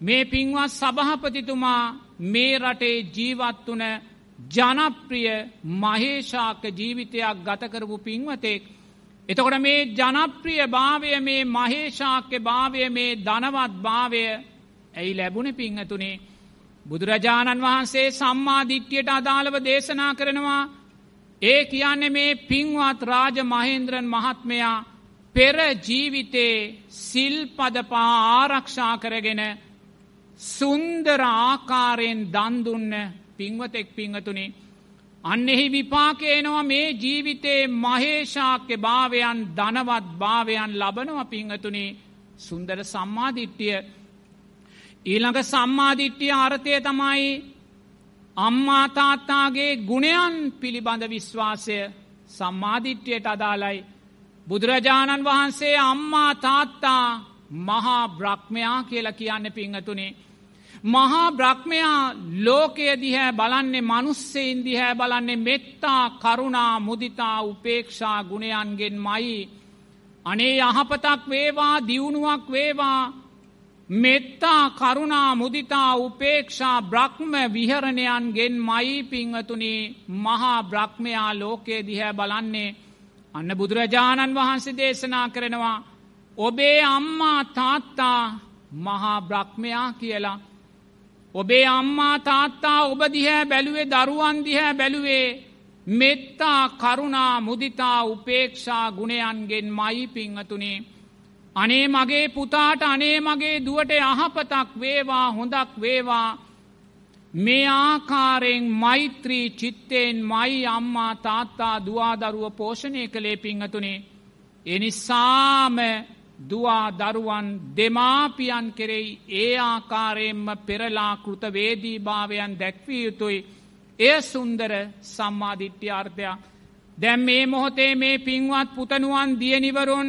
මේ පින්වත් සභහපතිතුමා මේ රටේ ජීවත් වන ජනප්‍රිය මහේෂාක ජීවිතයක් ගතකරපු පින්වතෙක්. එතකොට මේ ජනප්‍රිය භාවය මේ මහේෂාක්‍ය භාවය මේ ධනවත් භාවය ඇයි ලැබුණ පිංහතුනේ. බුදුරජාණන් වහන්සේ සම්මාධිට්්‍යයට අදාළව දේශනා කරනවා ඒ කියන්නේ මේ පින්වත් රාජ මහේන්ද්‍රන් මහත්මයා පෙර ජීවිතේ සිල්පදපා ආරක්ෂා කරගෙන සුන්දර ආකාරයෙන් දන්දුන්න පින්වතෙක් පිංහතුනේ. අන්න එහි විපාකේනවා මේ ජීවිතේ මහේෂාක්‍ය භාවයන් ධනවත් භාවයන් ලබනව පිංහතුනේ සුන්දර සම්මාධිට්ටිය ඊළඟ සම්මාධිට්ටිය අර්ථය තමයි අම්මා තාත්තාගේ ගුණයන් පිළිබඳ විශ්වාසය සම්මාධිට්්‍යයට අදාලයි. බුදුරජාණන් වහන්සේ අම්මා තාත්තා මහා බ්‍රහ්මයා කියලා කියන්න පිංහතුනේ. මහා බ්‍රහ්මයා ලෝකය දිහැ බලන්නේ මනුස්සෙයින් දිහැ බලන්නේ මෙත්තා කරුණා මුදිතා උපේක්ෂා ගුණයන්ගෙන් මයි. අනේ යහපතක් වේවා දියුණුවක් වේවා මෙත්තා කරුණා මුදිතා උපේක්ෂා බ්‍රහ්ම විහරණයන්ගෙන් මයි පිංහතුනි මහා බ්‍රහ්මයා ලෝකයේ දිහැ බලන්නේ අන්න බුදුරජාණන් වහන්සේ දේශනා කරනවා ඔබේ අම්මා තාත්තා මහා බ්‍රහ්මයා කියලා. ඔබේ අම්මා තාත්තා ඔබ දිහැ බැලුවේ දරුවන් දිහැ බැලුවේ මෙත්තා කරුණා මුදිතා උපේක්ෂා ගුණයන්ගෙන් මයි පිංහතුනේ. අනේ මගේ පුතාට අනේ මගේ දුවට යහපතක් වේවා හොඳක් වේවා මේ ආකාරයෙන් මෛත්‍රී චිත්තයෙන් මයි අම්මා තාත්තා දවාදරුව පෝෂණය කළේ පිංහතුනේ. එනිසාම දවා දරුවන් දෙමාපියන් කෙරෙයි ඒ ආකාරයෙන්ම පෙරලා කෘතවේදී භාවයන් දැක්විය යුතුයි. එය සුන්දර සම්මාධිට්්‍ය අර්ථයක්. දැම් මේ මොහොතේ මේ පින්වත් පුතනුවන් දියනිවරුන්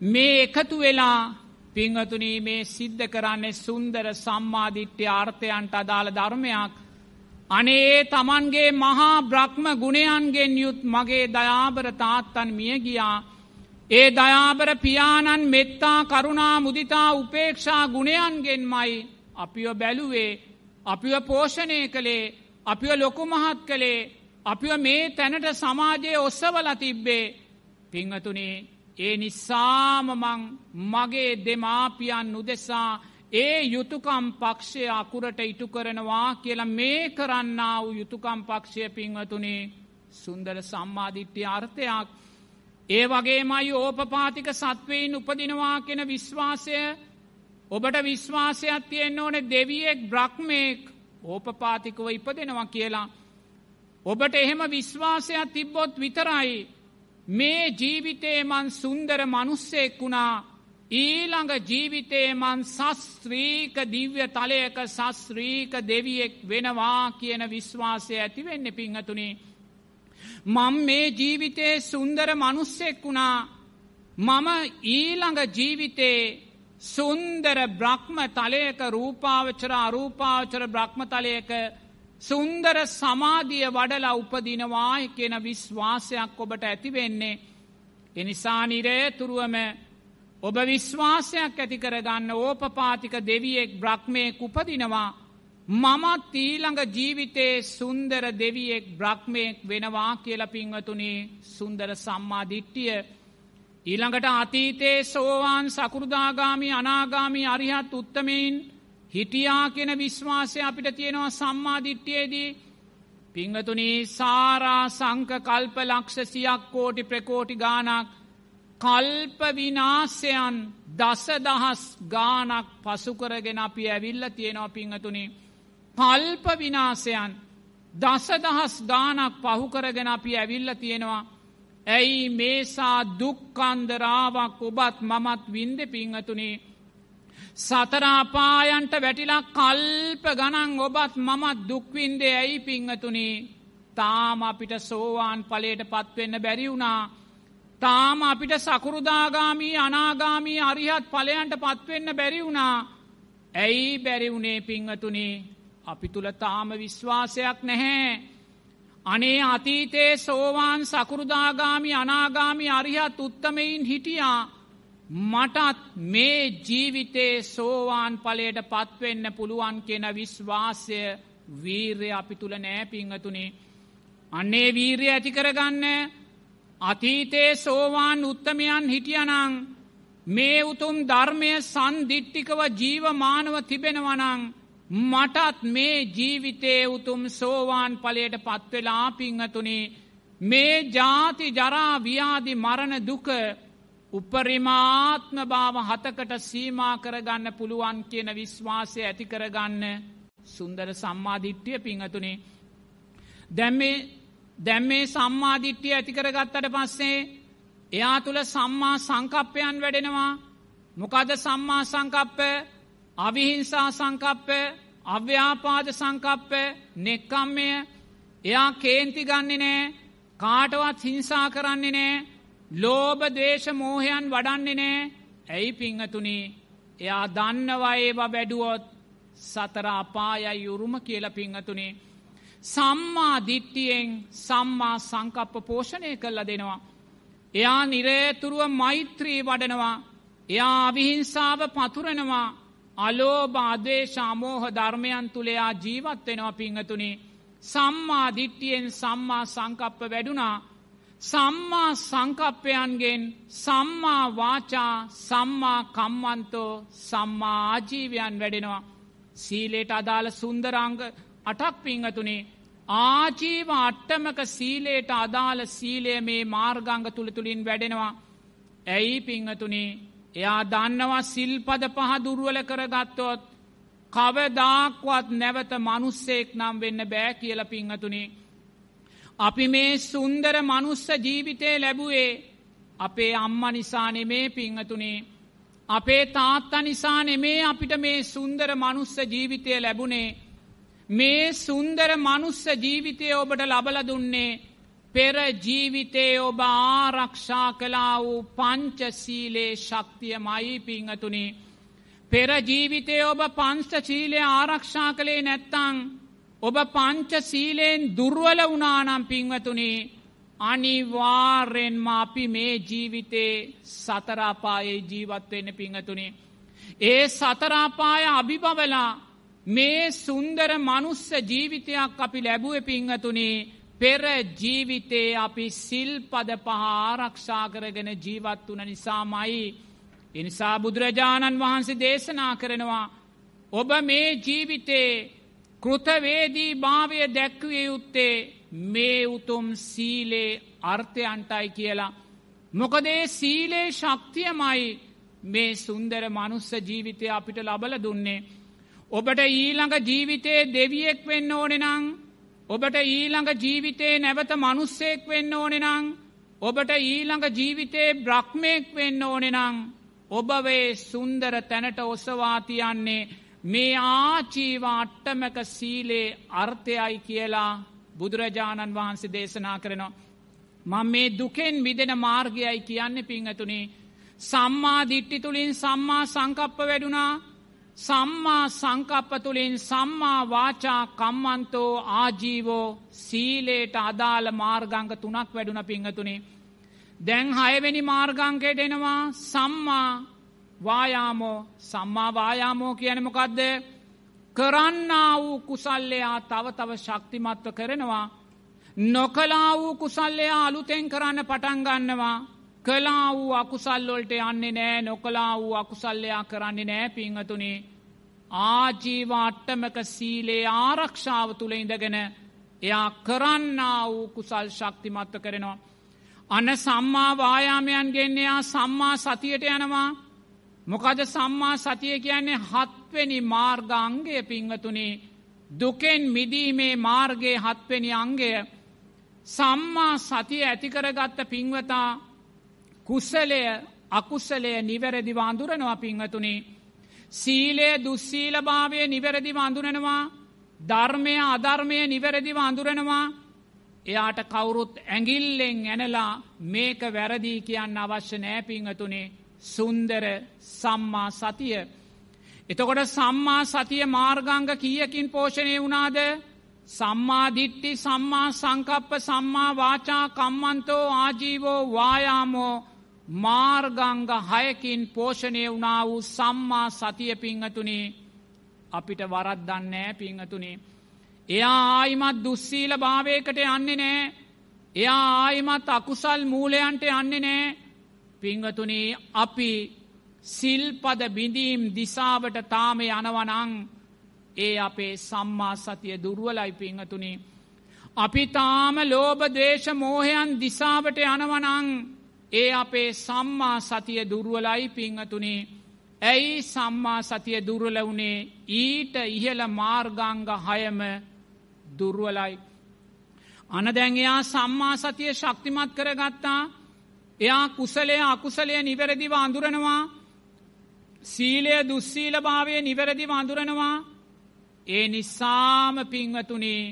මේ එකතු වෙලා පිංහතුනී මේ සිද්ධ කරන්නේ සුන්දර සම්මාධිට්්‍ය ආර්ථයන්ට අදාළ ධර්මයක්. අනේ තමන්ගේ මහා බ්‍රහ්ම ගුණයන්ගෙන් යුත් මගේ දයාබර තාත්තන් මියගියා. ඒ දයාබර පියාණන් මෙත්තා කරුණා මුදිතා උපේක්ෂා ගුණයන්ගෙන් මයි අපිව බැලුවේ අපිව පෝෂණය කළේ අපිව ලොකුමහත් කළේ අපිව මේ තැනට සමාජයේ ඔස්සවල තිබ්බේ පිංහතුනේ ඒ නිසාමමං මගේ දෙමාපියන් උදෙසා ඒ යුතුකම් පක්ෂය අකුරට ඉටු කරනවා කියලා මේ කරන්න වූ යුතුකම් පක්ෂය පින්වතුනේ සුන්දර සම්මාධිට්්‍ය අර්ථයක්. ඒ වගේ මයි ඕපපාතික සත්වයෙන් උපදිනවා කෙන විශ්වාසය ඔබට විශ්වාසයක් තියෙන් ඕන දෙවියෙක් බ්‍රහ්මයෙක් ඕපපාතිකව ඉපදෙනවා කියලා. ඔබට එහෙම විශ්වාසයක් තිබ්බොත් විතරයි මේ ජීවිතේ මන් සුන්දර මනුස්සෙක් වුණා ඊළඟ ජීවිතේ මන් සස්ත්‍රීක දිව්‍ය තලයක සස්ත්‍රීක දෙවියෙක් වෙනවා කියන විශ්වාසය ඇතිවෙන්න පිංහතුනි. මං මේ ජීවිතේ සුන්දර මනුස්සෙක් වුණා මම ඊළඟ ජීවිතේ සුන්දර බ්‍රහ්ම තලයක රූපාවචර අරූපාවචර බ්‍රහ්ම තලයක සුන්දර සමාධිය වඩලා උපදිනවායි කියෙන විශ්වාසයක් ඔබට ඇතිවෙන්නේ. එනිසා නිරේතුරුවම ඔබ විශ්වාසයක් ඇතිකරගන්න ඕපපාතික දෙවියෙක් බ්‍රහ්මයෙක් උපදිනවා. මමත් ඊළඟ ජීවිතයේ සුන්දර දෙවියෙක් බ්‍රහ්මයෙක් වෙනවා කියල පිංවතුනේ සුන්දර සම්මාධිට්ටිය. ඊළඟට අතීතයේ සෝවාන් සකෘදාගාමි අනාගාමි අරිහත් උත්තමයින් හිටියා කෙන විශ්වාසය අපිට තියෙනවා සම්මාධිට්්‍යයේදී පිංහතුනී සාරා සංක කල්ප ලක්ෂසියක් කෝටි ප්‍රකෝටි ගානක් කල්ප විනාසයන් දස දහස් ගානක් පසුකරගෙන අපි ඇවිල්ල තියෙනවා පිංහතුනි. කල්ප විනාසයන් දස දහස් ගානක් පහුකරගෙන අපි ඇවිල්ල තියෙනවා. ඇයි මේසා දුක්කන්දරාවක් ඔබත් මමත් වින්ද පිංහතුනේ සතරාපායන්ට වැටිලා කල්ප ගණන් ඔබත් මමත් දුක්වින්දේ ඇයි පිංහතුනේ තාම අපිට සෝවාන් පලේට පත්වෙන්න බැරි වුණා. තාම අපිට සකුරුදාගාමී අනාගාමී අරිහත් පලයන්ට පත්වෙන්න බැරි වුණා. ඇයි බැරිවුණේ පිංහතුනේ අපි තුළ තාම විශ්වාසයක් නැහැ. අනේ අතීතයේ සෝවාන් සකුරුදාගාමි අනාගාමි අරිහත් උත්තමයින් හිටියා. මටත් මේ ජීවිතේ සෝවාන් පලයට පත්වෙන්න පුළුවන් කියෙන විශ්වාසය වීර්ය අපි තුළ නෑ පිංහතුනේ. අන්නේ වීර්ය ඇති කරගන්න අතීතයේ සෝවාන් උත්තමයන් හිටියනං මේ උතුම් ධර්මය සන්දිට්ටිකව ජීවමානව තිබෙනවනං මටත් මේ ජීවිතයේ උතුම් සෝවාන් පලයට පත්වෙලා පිංහතුනේ මේ ජාති ජරා ව්‍යාදි මරණ දුක උපරිමාත්ම භාව හතකට සීමා කරගන්න පුළුවන් කියන විශ්වාසය ඇති කරගන්න සුන්දර සම්මාධිට්්‍යය පිංහතුනේ. දැම්මේ දැම් මේ සම්මාධිට්්‍යය ඇතිකරගත්තට පස්සේ එයා තුළ සම්මා සංකප්පයන් වැඩෙනවා. මොකද සම්මා සංකප්ප අවිහිංසා සංකප්ප අව්‍යාපාද සංකප්ප නෙක්කම්මය එයා කේන්ති ගන්නේ නෑ කාටවත් හිංසා කරන්නේ නෑ ලෝබ දේශ මෝහයන් වඩන්නේ නෑ ඇයි පිංහතුනි එයා දන්නවා ඒවා වැඩුවොත් සතර අපායයි යුරුම කියල පිංහතුනේ සම්මා දිට්ටියෙන් සම්මා සංකප්ප පෝෂණය කරල දෙනවා. එයා නිරේතුරුව මෛත්‍රී වඩනවා. එයා අවිහිංසාව පතුරනවා අලෝබාදේශාමෝහ ධර්මයන් තුළයා ජීවත්වෙනවා පිංහතුනේ. සම්මා දිට්ටියෙන් සම්මා සංකප්ප වැඩුණා සම්මා සංකප්පයන්ගෙන් සම්මා වාචා සම්මා කම්මන්තෝ සම්මා ආජීවයන් වැඩෙනවා. සීලේට අදාළ සුන්දරංග අටක් පිංහතුනේ ආජීව අට්ටමක සීලේට අදාළ සීලය මේ මාර්ගංග තුළ තුළින් වැඩෙනවා. ඇයි පිංහතුනේ එයා දන්නවා සිල්පද පහ දුරුවල කරගත්තොත් කවදාක්වත් නැවත මනුස්සෙක් නම් වෙන්න බෑ කියල පිංහතුනේ. අපි මේ සුන්දර මනුස්ස ජීවිතය ලැබුවේ අපේ අම්ම නිසා නෙමේ පිංහතුනේ. අපේ තාත්ත නිසා නෙමේ අපිට මේ සුන්දර මනුස්ස ජීවිතය ලැබුණේ. මේ සුන්දර මනුස්ස ජීවිතය ඔබට ලබල දුන්නේ පෙර ජීවිතේ ඔබ ආරක්ෂා කලා වූ පංචසීලේ ශක්තිය මයි පිංහතුනේ. පෙර ජීවිතය ඔබ පංස්ට සීලය ආරක්ෂා කළේ නැත්තං ඔබ පංච සීලයෙන් දුර්වල වනානම් පිංවතුනේ අනිවාර්යෙන්ම අපි මේ ජීවිතේ සතරාපායේ ජීවත්වෙන්න පිංහතුනේ. ඒ සතරාපාය අභිබවලා මේ සුන්දර මනුස්ස ජීවිතයක් අපි ලැබුව පිංහතුනේ පෙර ජීවිතේ අපි සිල්පද පහාරක්ෂා කරගෙන ජීවත් වන නිසාමයි. එනිසා බුදුරජාණන් වහන්සේ දේශනා කරනවා. ඔබ මේ ජීවිතේ කෘතවේදී භාවය දැක්විය යුත්තේ මේ උතුම් සීලේ අර්ථයන්ටයි කියලා. මොකදේ සීලේ ශක්තියමයි මේ සුන්දර මනුස්ස ජීවිතය අපිට ලබල දුන්නේ. ඔබට ඊළඟ ජීවිතයේ දෙවියෙක් වෙන්න ඕනෙනං ඔබට ඊළඟ ජීවිතයේ නැවත මනුස්සෙක් වෙන්න ඕනෙනං ඔබට ඊළඟ ජීවිතයේ බ්‍රහ්මයෙක් වෙන්න ඕනෙනං ඔබවේ සුන්දර තැනට ඔසවාතියන්නේ මේ ආචීව අට්ටමක සීලේ අර්ථයයි කියලා බුදුරජාණන් වහන්සේ දේශනා කරනවා. මං මේ දුකෙන් විදෙන මාර්ගයයි කියන්න පිංහතුනේ. සම්මා දිට්ටි තුළින් සම්මා සංකප්ප වැඩුණා සම්මා සංකප්ප තුළින් සම්මා වාචා කම්මන්තෝ ආජීවෝ සීලේට අදාළ මාර්ගංග තුනක් වැඩුණ පිංහතුනේ. දැන් හයවෙනි මාර්ගංකයට එනවා සම්මා වායාමෝ සම්මා වායාමෝ කියනමකක්ද කරන්නා වූ කුසල්ලයා තව තව ශක්තිමත්ව කරනවා. නොකලා වූ කුසල්ලයා අලුතෙන් කරන්න පටන්ගන්නවා. කලා වූ අකුසල්ලොල්ට යන්නේ නෑ නොකලා වූ අකුසල්ලයා කරන්නේ නෑ පිංහතුනේ. ආජීව අට්ටමක සීලේ ආරක්ෂාව තුළ ඉඳගෙන එයා කරන්නා වූ කුසල් ශක්තිමත්ව කරනවා. අන සම්මා වායාමයන් ගෙන්න්නයා සම්මා සතියට යනවා මොකද සම්මා සතිය කියන්නේ හත්වෙනි මාර්ගංගය පිංහතුනේ දුකෙන් මිදීමේ මාර්ගයේ හත්වෙනි අංගය සම්මා සතිය ඇතිකරගත්ත පින්වතා කුස්සලය අකුස්සලය නිවැරදි වඳුරනවා පිංහතුනේ සීලය දුස්සීලභාවය නිවැරදි වඳුරනවා ධර්මය අධර්මය නිවැරදි වඳුරනවා එයාට කවුරුත් ඇගිල්ලෙන් ඇනලා මේක වැරදිී කියන්න අවශ්‍ය නෑ පිංහතුනේ සුන්දර සම්මා සතිය. එතකොට සම්මා සතිය මාර්ගංග කියකින් පෝෂණය වුණාද? සම්මාධිට්ටි සම්මා සංකප්ප සම්මා වාචා කම්මන්තෝ ආජීවෝ වායාමෝ මාර්ගංග හයකින් පෝෂණය වුණා වූ සම්මා සතිය පිංහතුනේ අපිට වරත් දන්නෑ පිංහතුනේ. එයා ආයිමත් දුස්සීල භාවයකට යන්නේ නෑ. එයා ආයිමත් අකුසල් මූලයන්ට යන්නේ නෑ. පිංහතුනේ අපි සිල්පද බිඳීම් දිසාවට තාම යනවනං ඒ අපේ සම්මා සතිය දුරුවලයි පිංහතුනේ. අපි තාම ලෝබ දේශ මෝහයන් දිසාවට යනවනං ඒ අපේ සම්මා සතිය දුරුවලයි පිංහතුනේ. ඇයි සම්මා සතිය දුර්වල වුණේ ඊට ඉහළ මාර්ගංග හයම දුර්වලයි. අනදැන් එයා සම්මා සතිය ශක්තිමත් කරගත්තා. එයා කුසලය අකුසලය නිවැරදිව අඳුරනවා. සීලය දුස්සීල භාවය නිවැරදිව අඳුරනවා. ඒ නිසාම පිංවතුනේ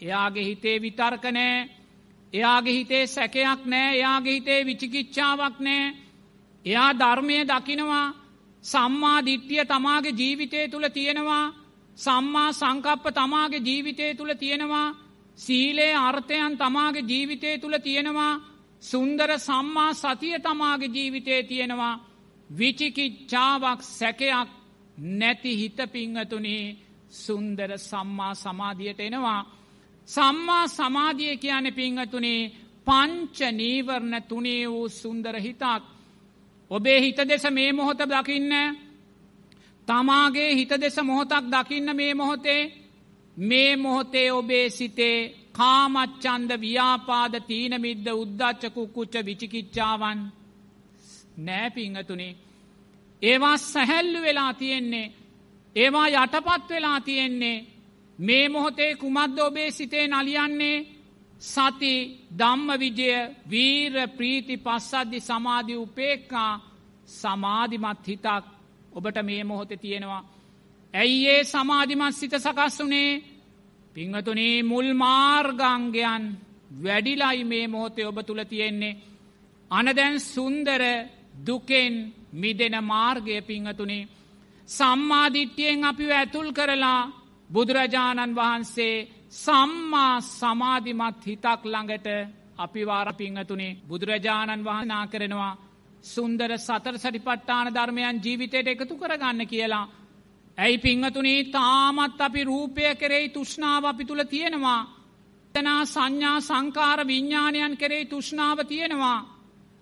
එයාගේ හිතේ විතර්කනෑ එයාගේ හිතේ සැකයක් නෑ එයාගේ හිතේ විචිකිච්ඡාවක් නෑ එයා ධර්මය දකිනවා සම්මා දිට්ටිය තමාගේ ජීවිතය තුළ තියෙනවා සම්මා සංකප්ප තමාගේ ජීවිතය තුළ තියෙනවා සීලේ අර්ථයන් තමාගේ ජීවිතය තුළ තියෙනවා සුන්දර සම්මා සතිය තමාගේ ජීවිතය තියෙනවා විචිකිච්ඡාවක් සැකයක් නැති හිත පිංහතුනේ සුන්දර සම්මා සමාධියට එනවා. සම්මා සමාධිය කියන පිංහතුනේ පංච නීවරණ තුනේ වූ සුන්දර හිතක්. ඔබේ හිත දෙස මේ මොහොත දකින්න තමාගේ හිත දෙස මොහොතක් දකින්න මේ මොහොතේ මේ මොහොතේ ඔබේ සිතේ කාමච්චන්ද ව්‍යාපාද තීනමිද්ද උද්දච්චකුක්කුච්ච විචිකිච්චාවන් නෑ පිංහතුනේ. ඒවා සැහැල්ලු වෙලා තියෙන්නේ. ඒවා යටපත් වෙලා තියෙන්නේ. මේ මොහොතේ කුමද්ද ඔබේ සිතේ නලියන්නේ සති දම්ම විජය වීර ප්‍රීති පස්සද්ධි සමාධි උපේක්කා සමාධිමත් හිතක් ඔබට මේ මොහොත තියෙනවා. ඇයි ඒ සමාධිමත් සිත සකස් වනේ පිංහතුනේ මුල් මාර්ගංගයන් වැඩිලයි මේ මොහොතේ ඔබ තුළ තියෙන්නේ. අනදැන් සුන්දර දුකෙන් මිදෙන මාර්ගය පිංහතුනේ. සම්මාධිට්්‍යයෙන් අපි ඇතුල් කරලා බුදුරජාණන් වහන්සේ සම්මා සමාධිමත් හිතක් ළඟට අපි වාර පිංහතුනේ බුදුරජාණන් වහනා කරනවා සුන්දර සතර සටිපට්ටාන ධර්මයන් ජීවිතයට එකතු කරගන්න කියලා. ඇයි පිංහතුනේ තාමත් අපි රූපය කෙරෙයි තුෂ්නාව අපි තුළ තියෙනවා. තනා සංඥා සංකාර විඤ්ඥාණයන් කෙරෙයි තුෂ්නාව තියෙනවා.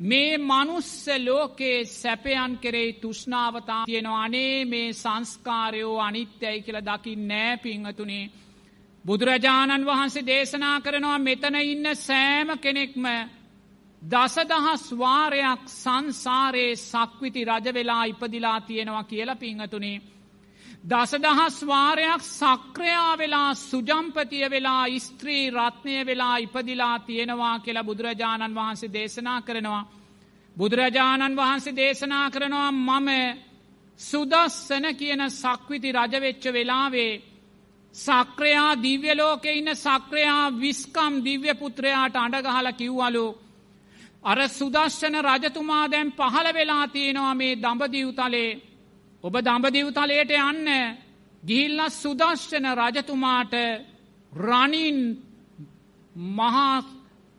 මේ මනුස්ස ලෝකයේ සැපයන් කෙරෙයි තුෂ්නාවතා තියෙනවා අනේ මේ සංස්කාරයෝ අනිත්‍යයි කියල දකිින් නෑ පිංහතුනේ. බුදුරජාණන් වහන්සේ දේශනා කරනවා මෙතන ඉන්න සෑම කෙනෙක්ම දසදහස් වාරයක් සංසාරයේ සක්විති රජවෙලා ඉපදිලා තියෙනවා කියලා පිංහතුනේ. දසදහස් වාරයක් සක්‍රයා වෙලා සුජම්පතිය වෙලා ස්ත්‍රී රත්නය වෙලා ඉපදිලා තියෙනවා කියලා බුදුරජාණන් වහන්සේ දේශනා කරනවා. බුදුරජාණන් වහන්සේ දේශනා කරනවා මම සුදස්සන කියන සක්විති රජවෙච්ච වෙලාවේ සක්‍රයා දිව්‍යලෝක ඉන්න සක්‍රයා විස්කම් දිව්‍ය පුත්‍රයාට අඩගහල කිව්වලු. අර සුදශ්ෂන රජතුමා දැන් පහළ වෙලා තියෙනවා මේ දඹදිව්තලේ ඔබ දඹදිව්තලයට යන්න ගිහිල්ල සුදශ්ෂන රජතුමාට රනින් මහා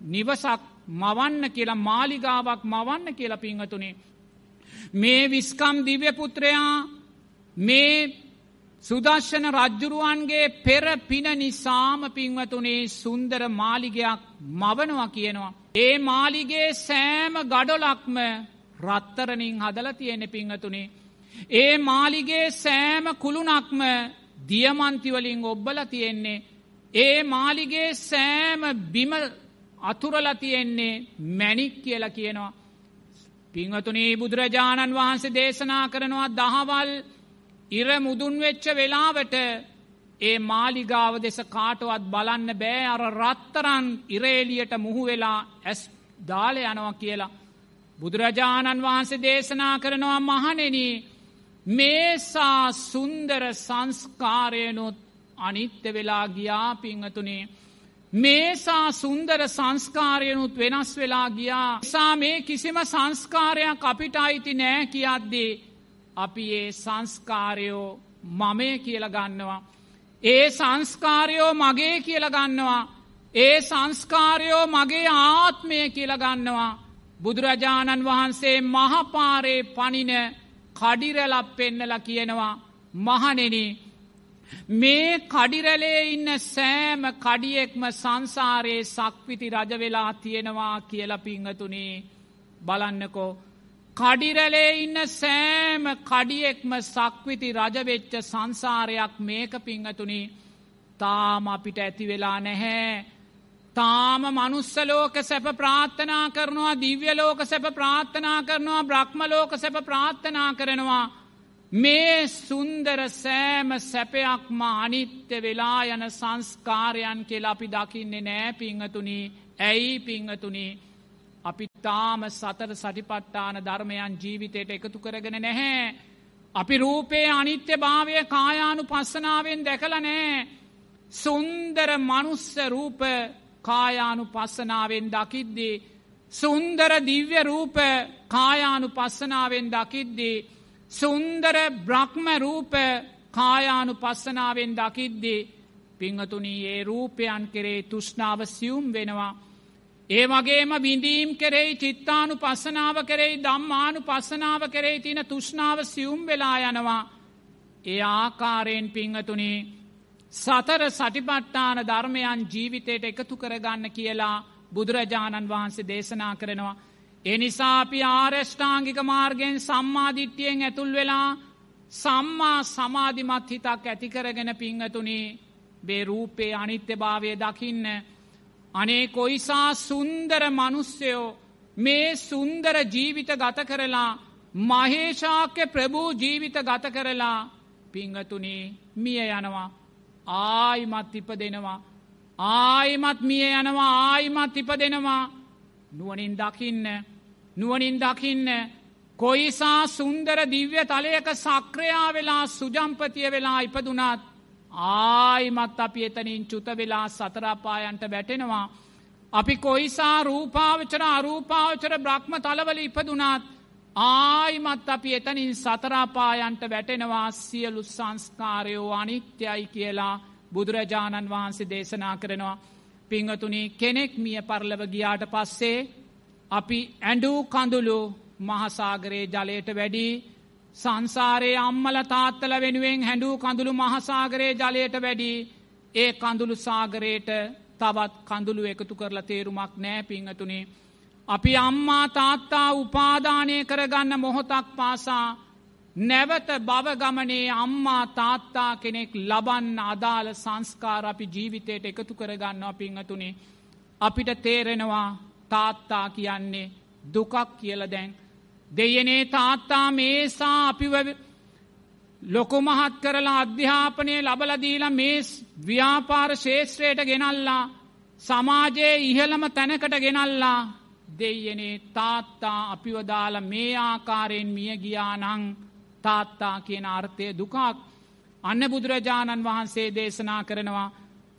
නිවසක් මවන්න කියලා මාලිගාවක් මවන්න කියලා පිංහතුනේ. මේ විස්කම් දිව්‍යපුත්‍රයා මේ සුදර්ශන රජ්ජුරුවන්ගේ පෙර පින නිසාම පින්වතුනේ සුන්දර මාලිගයක් මවනවා කියනවා. ඒ මාලිගේ සෑම ගඩොලක්ම රත්තරනින් හදල තියෙන පිංහතුනේ. ඒ මාලිගේ සෑම කුළුණක්ම දියමන්තිවලින් ඔබ්බල තියෙන්නේ. ඒ මාලිගේ සෑම බිම අතුරල තියෙන්නේ මැනික් කියල කියනවා. පිංහතුනේ බුදුරජාණන් වහන්සේ දේශනා කරනවා දහවල් ඉර මුදුන් වෙච්ච වෙලාවට ඒ මාලිගාව දෙස කාටවත් බලන්න බෑ අර රත්තරන් ඉරේලියට මුහු වෙලා ඇස් දාල යනවා කියලා. බුදුරජාණන් වහන්සේ දේශනා කරනවා මහනෙන මේසා සුන්දර සංස්කාරයනුත් අනිත්‍ය වෙලා ගියා පිංහතුනේ. මේසා සුන්දර සංස්කාරයනුත් වෙනස් වෙලා ගියා. නිසා මේ කිසිම සංස්කාරයක් අපිට අයිති නෑ කියද්දේ. අපි ඒ සංස්කාරයෝ මමය කියල ගන්නවා. ඒ සංස්කාරයෝ මගේ කියල ගන්නවා. ඒ සංස්කාරයෝ මගේ ආත්මය කියල ගන්නවා. බුදුරජාණන් වහන්සේ මහපාරේ පනින කඩිරලක් පෙන්නල කියනවා මහනෙන මේ කඩිරැලේ ඉන්න සෑම කඩියෙක්ම සංසාරයේ සක්විති රජවෙලා තියෙනවා කියල පිංහතුනේ බලන්නකෝ. කඩිරැලේ ඉන්න සෑම කඩියෙක්ම සක්විති රජවෙච්ච සංසාරයක් මේක පිංහතුනේ තාම අපිට ඇති වෙලා නැහැ. තාම මනුස්සලෝක සැප ප්‍රාර්ථනා කරනවා දිව්‍යලෝක සැප ප්‍රාර්ථනා කරනවා බ්‍රහ්මලෝක සැප ප්‍රාර්ථනා කරනවා. මේ සුන්දර සෑම සැපයක්ම අනිත්‍ය වෙලා යන සංස්කාරයන් කියලා අපි දකින්නේ නෑ පිංහතුනි ඇයි පිංහතුනි අපි තාම සතර සටිපට්ටාන ධර්මයන් ජීවිතයට එකතු කරගෙන නැහැ. අපි රූපයේ අනිත්‍ය භාවය කායානු පස්සනාවෙන් දැකල නෑ. සුන්දර මනුස්ස රූප කායානු පස්සනාවෙන් දකිද්දී. සුන්දර දිව්‍ය රූප කායානු පස්සනාවෙන් දකිද්දී. සුන්දර බ්‍රහ්ම රූප කායානු පස්සනාවෙන් දකිද්දී. පිංහතුනී ඒ රූපයන් කෙරේ තුෂ්නාව සියුම් වෙනවා. ඒ වගේම විඳීම් කෙරෙයි චිත්තානු පස්සනාව කෙරෙයි දම්මානු පස්සනාව කෙරෙයි තින තුෂ්නාව සියුම් වෙලා යනවා. ඒ ආකාරයෙන් පිංහතුනේ සතර සටිපට්ටාන ධර්මයන් ජීවිතයට එකතු කරගන්න කියලා බුදුරජාණන් වහන්සේ දේශනා කරනවා. එනිසා අපි ආරෂ්ඨාංගික මාර්ගෙන් සම්මාධිට්්‍යයෙන් ඇතුල් වෙලා සම්මා සමාධිමත් හිතක් ඇතිකරගෙන පිංහතුනේ බේ රූපේ අනිත්‍ය භාවය දකින්න. අනේ කොයිසා සුන්දර මනුස්්‍යයෝ මේ සුන්දර ජීවිත ගත කරලා මහේශාක්‍ය ප්‍රභූ ජීවිත ගත කරලා පිංහතුනේ මිය යනවා. ආයිමත් ඉප දෙනවා. ආයිමත් මිය යනවා ආයිමත් ඉප දෙනවා. නුවනින් දකින්න නුවනින් දකින්න කොයිසා සුන්දර දිව්‍ය තලයක සක්‍රයා වෙලා සුජම්පතිය වෙලා ඉපදුනාත් ආයිමත් අපි එතනින් චුත වෙලා සතරාපායන්ට වැටෙනවා. අපි කොයිසා රූපාවචර අරූපාවචර බ්‍රහ්ම තලවල ඉපදුනාත් ආයිමත් අපි එතනින් සතරාපායන්ට වැටෙනවා සියලු සංස්කාරයෝ අනිත්‍යයි කියලා බුදුරජාණන් වහන්සේ දේශනා කරනවා. පිංහතුනි කෙනෙක් මිය පරලව ගියාට පස්සේ අපි ඇඩූ කඳුළු මහසාගරයේ ජලයට වැඩි සංසාරයේ අම්මල තාත්තල වෙනුවෙන් හැඩූ කඳුළු මහසාගරයේ ජලයට වැඩි ඒ කඳුළු සාගරයට තවත් කඳුළු එකතු කරලා තේරුමක් නෑ පිංහතුනේ අපි අම්මා තාත්තා උපාදානය කරගන්න මොහොතක් පාසා නැවත බවගමනේ අම්මා තාත්තා කෙනෙක් ලබන්න අදාළ සංස්කාර අපි ජීවිතයට එකතු කරගන්නවා පිංහතුනේ. අපිට තේරෙනවා තාත්තා කියන්නේ දුකක් කියල දැන්. දෙයනේ තාත්තා මේසා අපිව ලොකු මහත් කරලා අධ්‍යාපනය ලබලදීලා මේ ව්‍යාපාර ශේෂත්‍රයට ගෙනල්ලා සමාජයේ ඉහළම තැනකට ගෙනල්ලා දෙයනේ තාත්තා අපිවදාල මේ ආකාරයෙන් මිය ගියානං තාත්තා කියන අර්ථය දුකක් අන්න බුදුරජාණන් වහන්සේ දේශනා කරනවා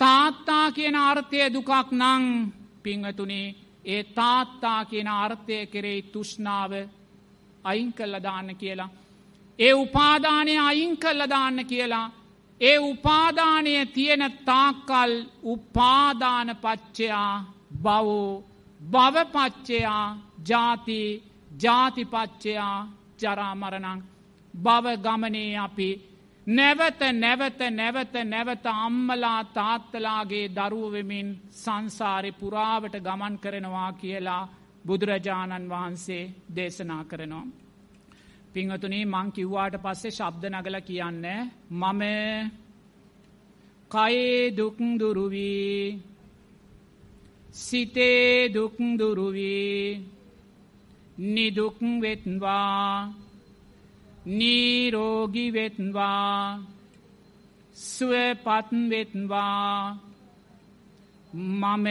තාත්තා කියන අර්ථය දුකක් නං පිංහතුනේ ඒ තාත්තා කියන අර්ථය කෙරෙයි තුෂ්නාව අයින් කල්ල දාන්න කියලා. ඒ උපාදානය අයින් කල්ල දාන්න කියලා. ඒ උපාදානය තියෙන තාක්කල් උපාදාන පච්චයා බවෝ භවපච්චයා ජාති ජාතිපච්චයා ජරාමරණං බව ගමනේ අපි නැවත නැවත නැවත නැවත අම්මලා තාත්තලාගේ දරුවවෙමින් සංසාරය පුරාවට ගමන් කරනවා කියලා බුදුරජාණන් වහන්සේ දේශනා කරනවා. පිංහතුනේ මං කිව්වාට පස්සේ ශබ්ද නගල කියන්න මම කයේ දුක්දුරුවී සිතේ දුක්දුරුවී නිදුක්වෙත්වා නීරෝගිවෙත්වා සුවපත්වෙත්වා මම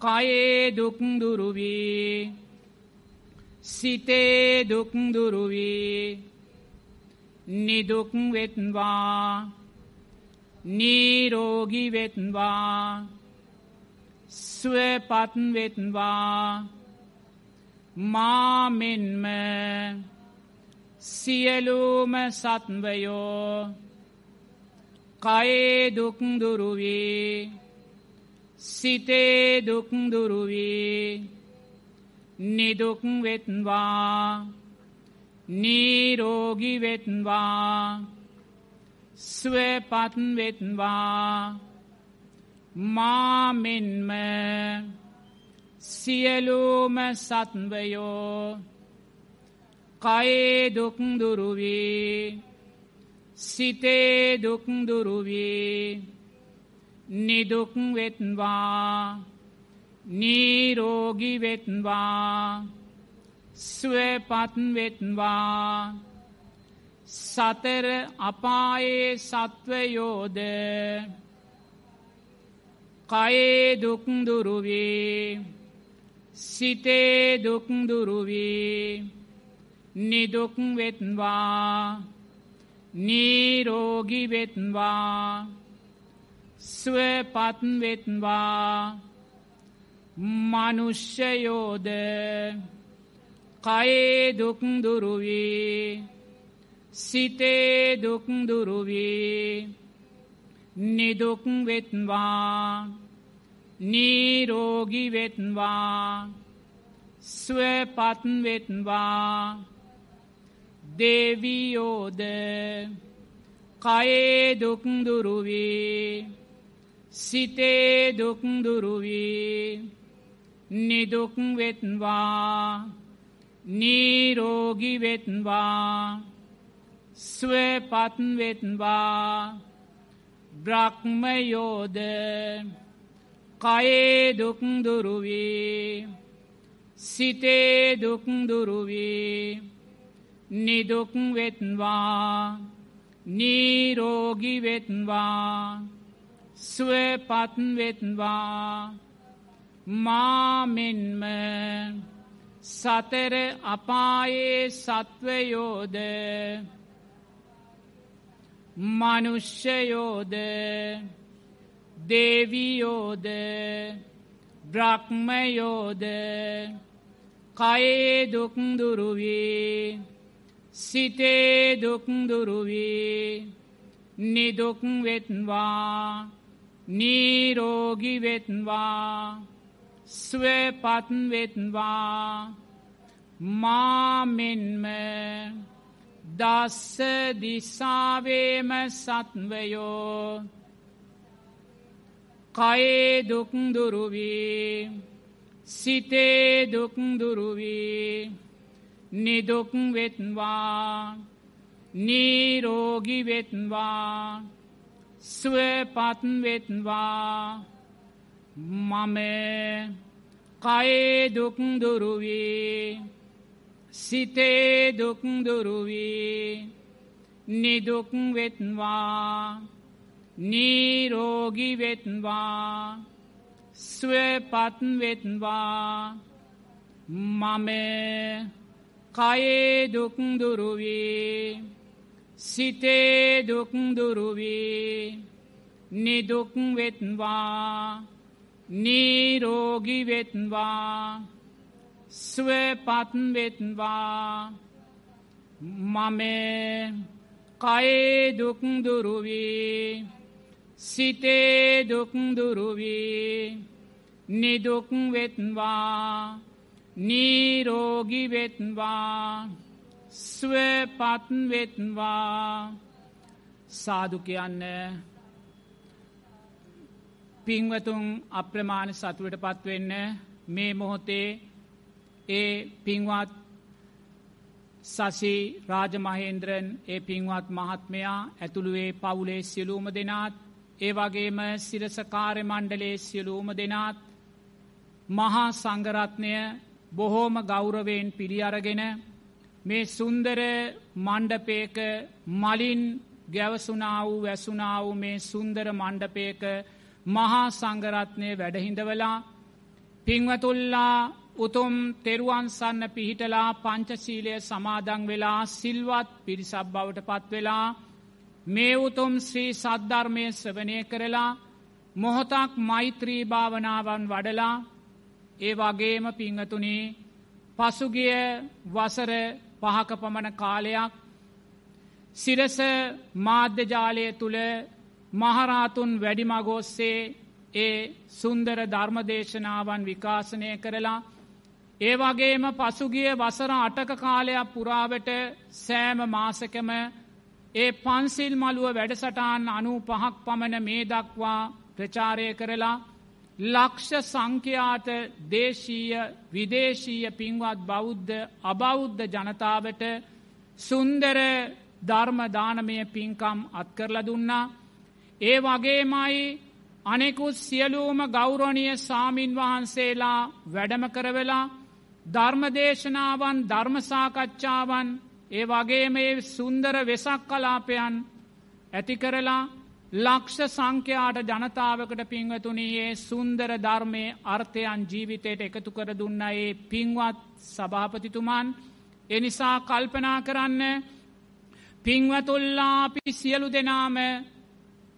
කයේ දුක්දුරුවී සිතේ දුක්දුරුවී නිදුක්වෙත්වා නීරෝගිවෙත්වා සුවපත්වෙත්වා මාමෙන්ම සියලූම සත්වයෝ කයේ දුක්දුරුවී සිතේ දුක්දුරුවී නිදුක්වෙත්වා නීරෝගිවෙත්වා ස්වපත්වෙත්වා මාමෙන්ම සියලූම සත්වයෝ කයේ දුක්දුරුවී සිතේ දුක්දුරුවී නිදුක් වෙත්වා නීරෝගි වෙත්වා ස්වපත් වෙත්වා. සතර අපායේ සත්වයෝද කයේ දුක්දුරුවී සිතේ දුක්දුරුවී නිදුක් වෙත්වා නීරෝගි වෙත්වා ස්වපත් වෙත්වා මනුෂ්‍යයෝද කයේ දුක්දුරුවී සිතේ දුක්දුරුවී නිදුක් වෙත්වා. නීරෝගි වෙත්වා. ස්වපත් වෙත්වා. දේවියෝද කයේ දුක්දුරුවී සිතේ දුක්දුරුවී නිදුක් වෙත්වා. නීරෝගි වෙත්වා. ස්වපත් වෙත්වා. බ්‍රහ්මයෝද කයේ දුක්දුරුවී සිතේ දුක්දුරුවී නිදුක් වෙත්වා නීරෝගි වෙත්වා ස්වපත් වෙත්වා. මාමෙන්ම සතර අපායේ සත්වයෝද මනුෂ්‍යයෝද දේවියෝද බ්‍රහ්මයෝද කයේ දුක්දුරුවී සිතේ දුක්දුරුවී නිදුක් වෙත්වා නීරෝගි වෙත්වා ස්වපත් වෙත්වා. මාමෙන්ම දස්ස දිසාවේම සත්වයෝ. කයේ දුක්දුරුවී සිතේ දුක්දුරුවී නිදුක් වෙත්වා නීරෝගි වෙත්වා ස්වපත් වෙත්වා. මම කයේ දුක්දුරුවී සිතේ දුක්දුරුවී නිදුක් වෙත්වා නීරෝගි වෙත්වා ස්වපත් වෙත්වා. මම කයේ දුක්දුරුවී සිතේ දුක්දුරුවී නිදුක් වෙත්වා. නීරෝගි වෙත්වා ස්වපත් වෙත්වා. මම කයේ දුක්දුරුවී සිතේ දුක්දුරුවී නිදුක් වෙත්වා නීරෝගි වෙත්වා ස්වපත් වෙත්වා. සාදු කියන්න. පින්වතුන් අප්‍රමාණ සතුවට පත්වෙන්න මේ මොහොතේ ඒ පින්වත් සසි රාජමහේන්ද්‍රන් ඒ පින්වත් මහත්මයා ඇතුළුවේ පවුලේ සියලූම දෙනාත් ඒ වගේම සිරසකාරය මණ්ඩලේ සියලූම දෙනාත් මහා සංගරත්නය බොහෝම ගෞරවයෙන් පිළිඅරගෙන මේ සුන්දර මණ්ඩපේක මලින් ගැවසුනා වූ වැසුනා වූ මේ සුන්දර මණ්ඩපේක මහා සංගරත්නය වැඩහිඳවලා පින්වතුල්ලා උතුම් තෙරුවන්සන්න පිහිටලා පංචසීලය සමාදං වෙලා සිල්වත් පිරිසක් බවට පත්වෙලා මේ උතුම් ශ්‍රී සද්ධර්මය සවනය කරලා මොහොතක් මෛත්‍රී භාවනාවන් වඩලා ඒ වගේම පිංහතුනේ පසුගිය වසර පහක පමණ කාලයක් සිරස මාධ්‍යජාලය තුළ මහරාතුන් වැඩිමගොස්සේ ඒ සුන්දර ධර්මදේශනාවන් විකාශනය කරලා ඒ වගේම පසුගිය වසර අටක කාලයක් පුරාවට සෑම මාසකම ඒ පන්සිල් මළුව වැඩසටාන් අනු පහක් පමණ මේ දක්වා ප්‍රචාරය කරලා ලක්ෂ සංඛ්‍යාත දේශීය විදේශීය පින්වත් බෞද්ධ අබෞද්ධ ජනතාවට සුන්දර ධර්මදානමය පින්කම් අත්කරල දුන්නා. ඒ වගේමයි අනෙකුත් සියලූම ගෞරෝණය සාමීන් වහන්සේලා වැඩම කරවෙලා ධර්මදේශනාවන් ධර්මසාකච්ඡාවන් ඒ වගේ මේ සුන්දර වෙසක් කලාපයන් ඇති කරලා ලක්ෂ සංඛ්‍යාට ජනතාවකට පින්වතුනයේ සුන්දර ධර්මය අර්ථයන් ජීවිතයට එකතු කර දුන්න ඒ පින්වත් සභාපතිතුමන්. එනිසා කල්පනා කරන්න පින්වතුල්ලා අපි සියලු දෙනාම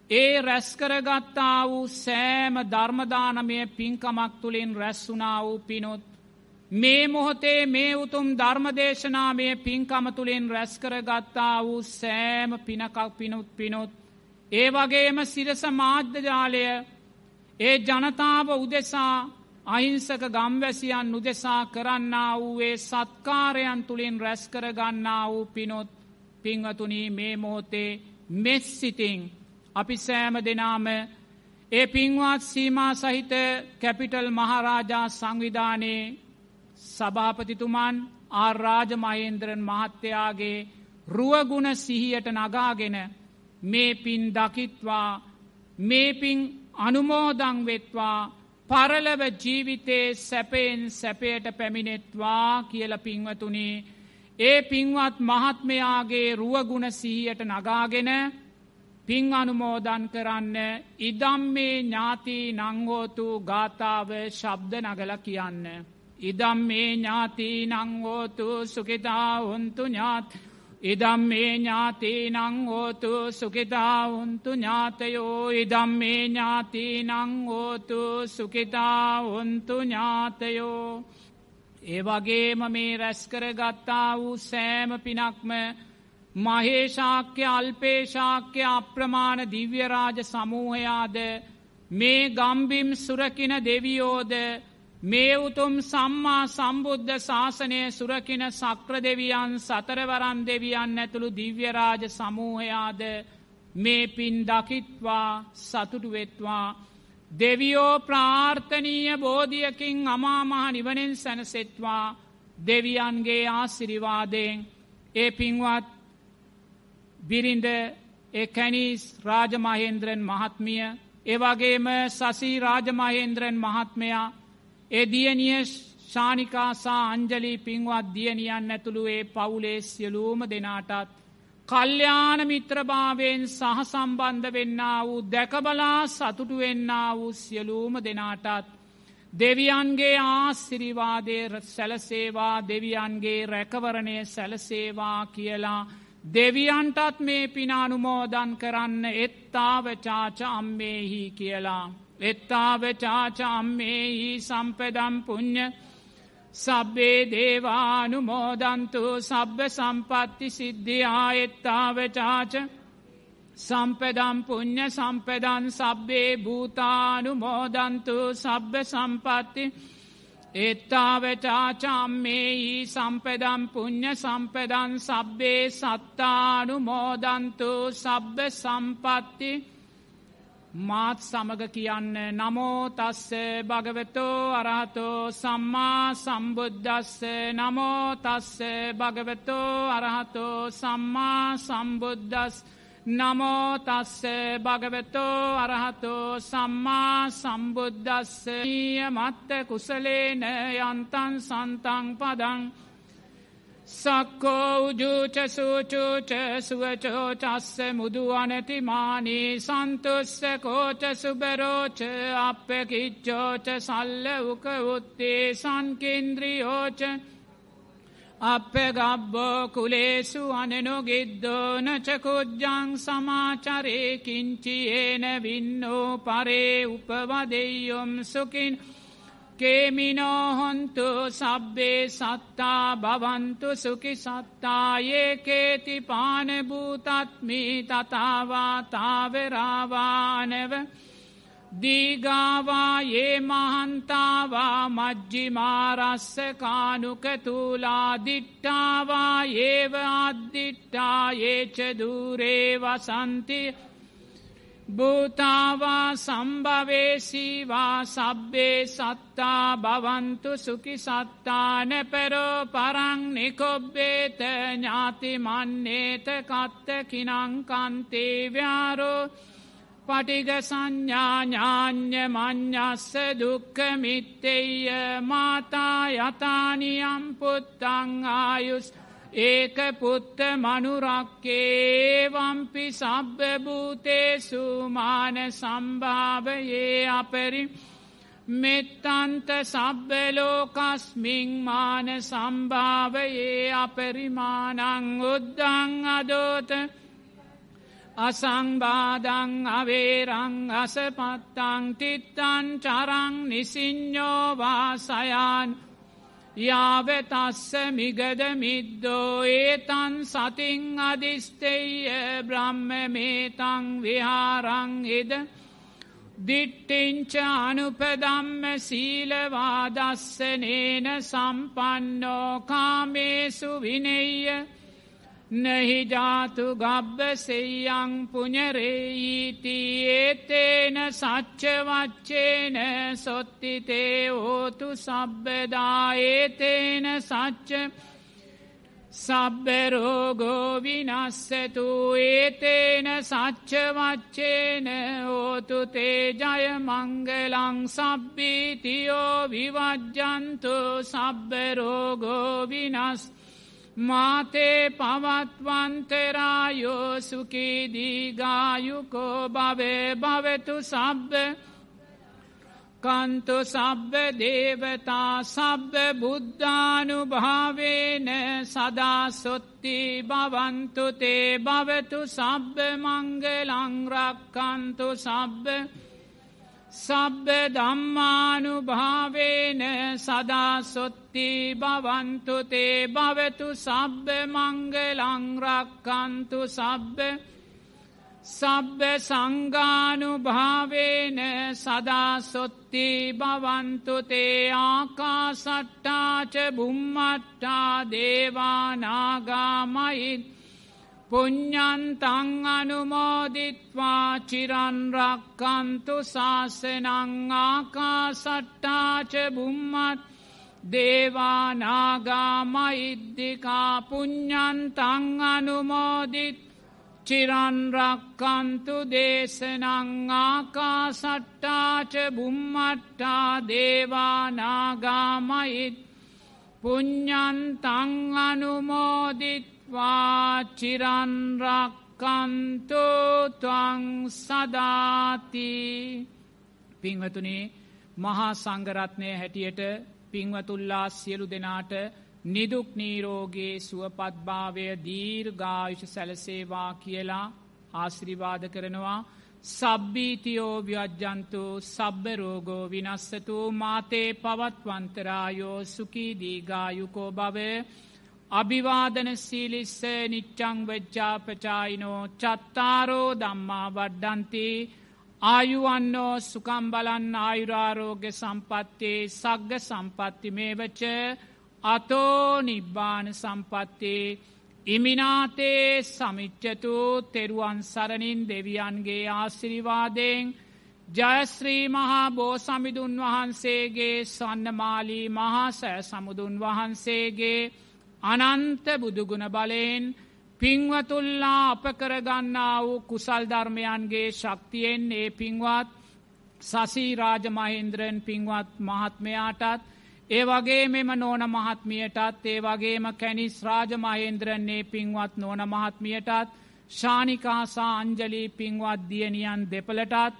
ඒ රැස්කරගත්තා වූ සෑම ධර්මදානමය පින්කමක් තුළින් රැස්වුනා වූ පිනොත් මේ මොහොතේ මේ උතුම් ධර්මදේශනාමය පින්කම තුළින් රැස්කර ගත්තා වූ සෑම පිනකක් පිනුත් පිනුත්. ඒ වගේම සිරස මාධ්‍යජාලය ඒ ජනතාව උදෙසා අහිංසක ගම්වැසියන් උදෙසා කරන්නා වූයේ සත්කාරයන් තුළින් රැස්කරගන්නා වූ පිනොත් පිංවතුනී මේ මොහොතේ මෙස්සිතිං අපි සෑම දෙනාම ඒ පින්වත් සීමා සහිත කැපිටල් මහරාජා සංවිධානයේ සභාපතිතුමන් ආර්රාජ මහේන්ද්‍රන් මහත්තයාගේ රුවගුණ සිහියට නගාගෙන මේ පින් දකිත්වා මේ පින් අනුමෝදං වෙත්වා පරලව ජීවිතේ සැපයෙන් සැපයට පැමිණෙත්වා කියල පින්වතුනේ ඒ පින්වත් මහත්මයාගේ රුවගුණ සිහියට නගාගෙන පින් අනුමෝදන් කරන්න ඉදම් මේ ඥාති නංගෝතු ගාථාව ශබ්ද නගල කියන්න. ඉදම් මේ ඥාති නංහෝතු සුකිතා උන්තු ඥාත් ඉදම් මේ ඥාති නංහෝතු සුකිතා උන්තු ඥාතයෝ ඉදම් මේ ඥාති නංහෝතු සුකිතා උන්තු ඥාතයෝ ඒ වගේම මේ රැස්කර ගත්තා වූ සෑම පිනක්ම මහේශාක්‍ය අල්පේශාක්‍ය අප්‍රමාණ දිව්‍යරාජ සමූහයාද මේ ගම්බිම් සුරකින දෙවියෝද මේ උතුම් සම්මා සම්බුද්ධ ශාසනය සුරකින සක්‍ර දෙවියන් සතරවරන් දෙවියන් ඇතුළු දිව්‍යරාජ සමූහයාද මේ පින් දකිත්වා සතුටුවෙත්වා දෙවියෝ ප්‍රාර්ථනීය බෝධියකින් අමාමහ නිවනෙන් සැනසෙත්වා. දෙවියන්ගේ ආසිරිවාදයෙන් ඒ පින්වත් බිරිඳ එකැනිස් රාජමහේන්ද්‍රන් මහත්මිය ඒවගේම සසී රාජමහේන්ද්‍රන් මහත්මයා ඒ දියනිය ශානිකාසා අංජලි පින්වත් දියනියන් ඇතුළු ඒ පවුලේ සියලූම දෙනාටත් කල්්‍යාන මිත්‍රභාවයෙන් සහ සම්බන්ධ වෙන්න වූ දැකබලා සතුටු වෙන්න වූ සියලූම දෙනාටත් දෙවියන්ගේ ආස්සිරිවාදය සැලසේවා දෙවියන්ගේ රැකවරණය සැලසේවා කියලා දෙවියන්ටත් මේ පිනානුමෝදන් කරන්න එත්තාවචාච අම්මේහි කියලා. එත්තාවචාච අම්මේහි සම්පදම් පුං්ඥ සබ්බේ දේවානුමෝදන්තු සබ්බ සම්පත්ති සිද්ධියා එත්තාවචාච සම්පදම් පුං්ඥ සම්පදන් සබ්බේ භූතානුමෝදන්තු සබ්බ සම්පත්ති එත්තාවචාචම්මේහි සම්පදම් පුං්ඥ සම්පදන් සබ්බේ සත්තානුමෝදන්තු සබ්බ සම්පත්ති මාත් සමග කියන්න නමෝ තස්ස භගවතෝ අරහතෝ සම්මා සම්බුද්ධස්ස නමෝ තස්ස භගවතෝ අරහතෝ සම්මා සම්බුද්ධස් නමෝ තස්ස භගවතෝ අරහතෝ සම්මා සම්බුද්ධස්සීය මත්ත කුසලේන යන්තන් සන්තං පදං සක්කෝ උජූච සූචූච සුවචෝ චස්ස මුදු අනතිමානී සන්තුස්ස කෝච සුබරෝච අප කිච්චෝච සල්ල උක උත්තේ සංකේන්ද්‍රියෝච අප ගබ්බෝ කුලේසු අනනුගිද්දෝ නචකුද්ජං සමාචරේ කිංචියේන වින්නෝ පරේ උපවදෙයොම් සුකින් කේමිනෝහොන්තු සබ්බේ සත්තා භවන්තු සුකි සත්තායේ කේති පානභූතත්මී තතාවා තාවරාවානව දීගාවා ඒ මහන්තාවා මජ්ජිමාරස්ස කානුකතුලා දිට්ටාවා ඒව අද්දිට්ටා ඒච දූරේ වසන්ති භූතාවා සම්භවේසීවා සබ්බේ සත්තා භවන්තු සුකි සත්තාන පෙරෝ පරං නිකොබ්බේත ඥාතිමන්නේත කත්ත කිනංකන්තේ ව්‍යාරෝ පටිග සංඥාඥාන්‍ය මං්ඥස්ස දුක්කමිත්තෙය මාතා යතානියම් පුත්තං ආයුස් ඒක පුත්ත මනුරක්කේ වම්පි සබ්බභූතේසු මාන සම්භාවයේ අපරි. මෙත්තන්ත සබ්බලෝකස්මින් මාන සම්භාවයේ අපරිමානං උද්දං අදෝත. අසංබාදං අවේරං අසපත්තං තිත්තන් චරං නිසිං්ඥෝවාසයන් යාවතස්ස මිගද මිද්දෝ ඒතන් සතිං අධිස්තෙය බ්‍රහ්ම මේතං විහාරං එද දිට්ටිංච අනුපදම්ම සීලවාදස්සනේන සම්පන්නෝ කාමේසු විනෙය නහි ජාතු ගබ්බසෙයං පුුණරේීති ඒතේන සච්චවච්චේන සොත්තිතේ ඕතු සබ්බදාඒතේන සච්ච සබ්බරෝගෝ විනස්සතු ඒතේන සච්චවච්චේන ඕතු තේජය මංගලං සබ්බීතියෝ විවජ්ජන්තු සබ්බරෝගෝ විනස්ත මාතේ පවත්වන්තරායෝ සුකීදීගායුකෝ භවේ භවෙතු සබ්බ කන්තු සබ්බ දේවතා සබ්බ බුද්ධානු භාවේන සදාසොත්ති භවන්තුතේ භවතු සබ්බ මංගලංරක්කන්තු සබ්බ සබ්බ දම්මානු භාවේන සදාසොත්ති භවන්තුතේ භවතු සබ්බ මංගලංරක්කන්තු සබ්බ සබ්බ සංගානු භාවේන සදාසොත්ති භවන්තුතේ ආකා සට්ටාච බුම්මට්ටා දේවානාගාමයිත් පුඤ්ඥන්තං අනුමෝදිත්වා චිරන්රක්කන්තු ශාසනං ආකාසට්ටාච බුම්මත් දේවානාගාමයිද්දිකා පුඤ්ඥන්තං අනුමෝදිත් චිරන්රක්කන්තු දේශනං ආකාසට්ටාච බුම්මට්ටා දේවානාගාමයිත් පුඤ්ඥන්තං අනුමෝදිත් වාචිරන්රක්කන්තු තුවං සදාති පිංවතුනේ මහා සංගරත්නය හැටියට පිංවතුල්ලා සියලු දෙනාට නිදුක් නීරෝගේ සුවපත්භාවය දීර්ගායුෂ සැලසේවා කියලා ආශ්‍රිවාද කරනවා. සබ්බීතියෝ ව්‍යජ්ජන්තු සබ්බරෝගෝ විනස්සතු මාතේ පවත්වන්තරායෝ සුකීදීගායුකෝ භවය අභිවාදන සීලිස්ස නිච්චං වෙච්චාපචායිනෝ චත්තාරෝ දම්මා වඩ්ඩන්ති ආයුවන්නෝ සුකම්බලන් ආයුරාරෝග්‍ය සම්පත්තේ සග්ග සම්පත්ති මේවච අතෝ නිබ්බාන සම්පත්තේ ඉමිනාතේ සමිච්චතු තෙරුවන් සරණින් දෙවියන්ගේ ආසිරිවාදයෙන් ජයශ්‍රී මහා බෝ සමිදුන් වහන්සේගේ සන්නමාලී මහාසෑ සමුදුන් වහන්සේගේ අනන්ත බුදුගුණ බලයෙන් පින්වතුල්ලා අප කරගන්නා වූ කුසල් ධර්මයන්ගේ ශක්තියෙන් ඒ පින්වත් සසීරාජ මහින්ද්‍රන් පින්වත් මහත්මයාටත් ඒ වගේ මෙම නෝන මහත්මියටත් ඒ වගේම කැනිස් රාජ මහේන්ද්‍රන්නේ පින්වත් නෝන මහත්මියටත් ශානිකාසා අංජලී පින්වත් දියනියන් දෙපලටත්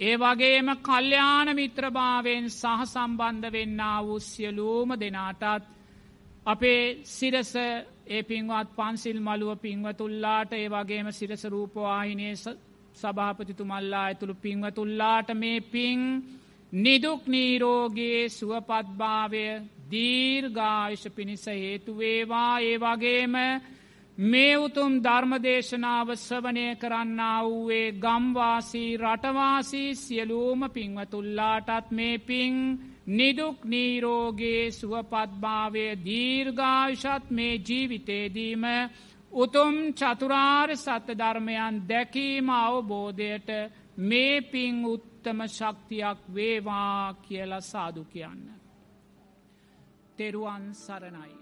ඒ වගේම කල්්‍යාන මිත්‍රභාවෙන් සහ සම්බන්ධ වෙන්න වූ සියලූම දෙනාටත් අපේ සිරස ඒ පින්වත් පන්සිල් මළුව පින්වතුල්ලාට ඒ වගේම සිරස රූපවාහිනය සභාපතිතුමල්ලා ඇතුළු පින්වතුල්ලාට මේ පින් නිදුක් නීරෝගේ සුවපත්භාවය දීර්ගායුෂ පිණිස හේතුවේවා ඒ වගේම මේ උතුම් ධර්මදේශනාව සවනය කරන්න වූයේ ගම්වාසී රටවාසී සියලූම පින්වතුල්ලාටත් මේ පින් නිදුක් නීරෝගේ සුවපත්භාවය දීර්ඝායුෂත් මේ ජීවිතේදීම උතුම් චතුරාර් සත්‍ය ධර්මයන් දැකීම අවබෝධයට මේ පින් උත්තම ශක්තියක් වේවා කියල සාදු කියන්න. තෙරුවන් සරණයි.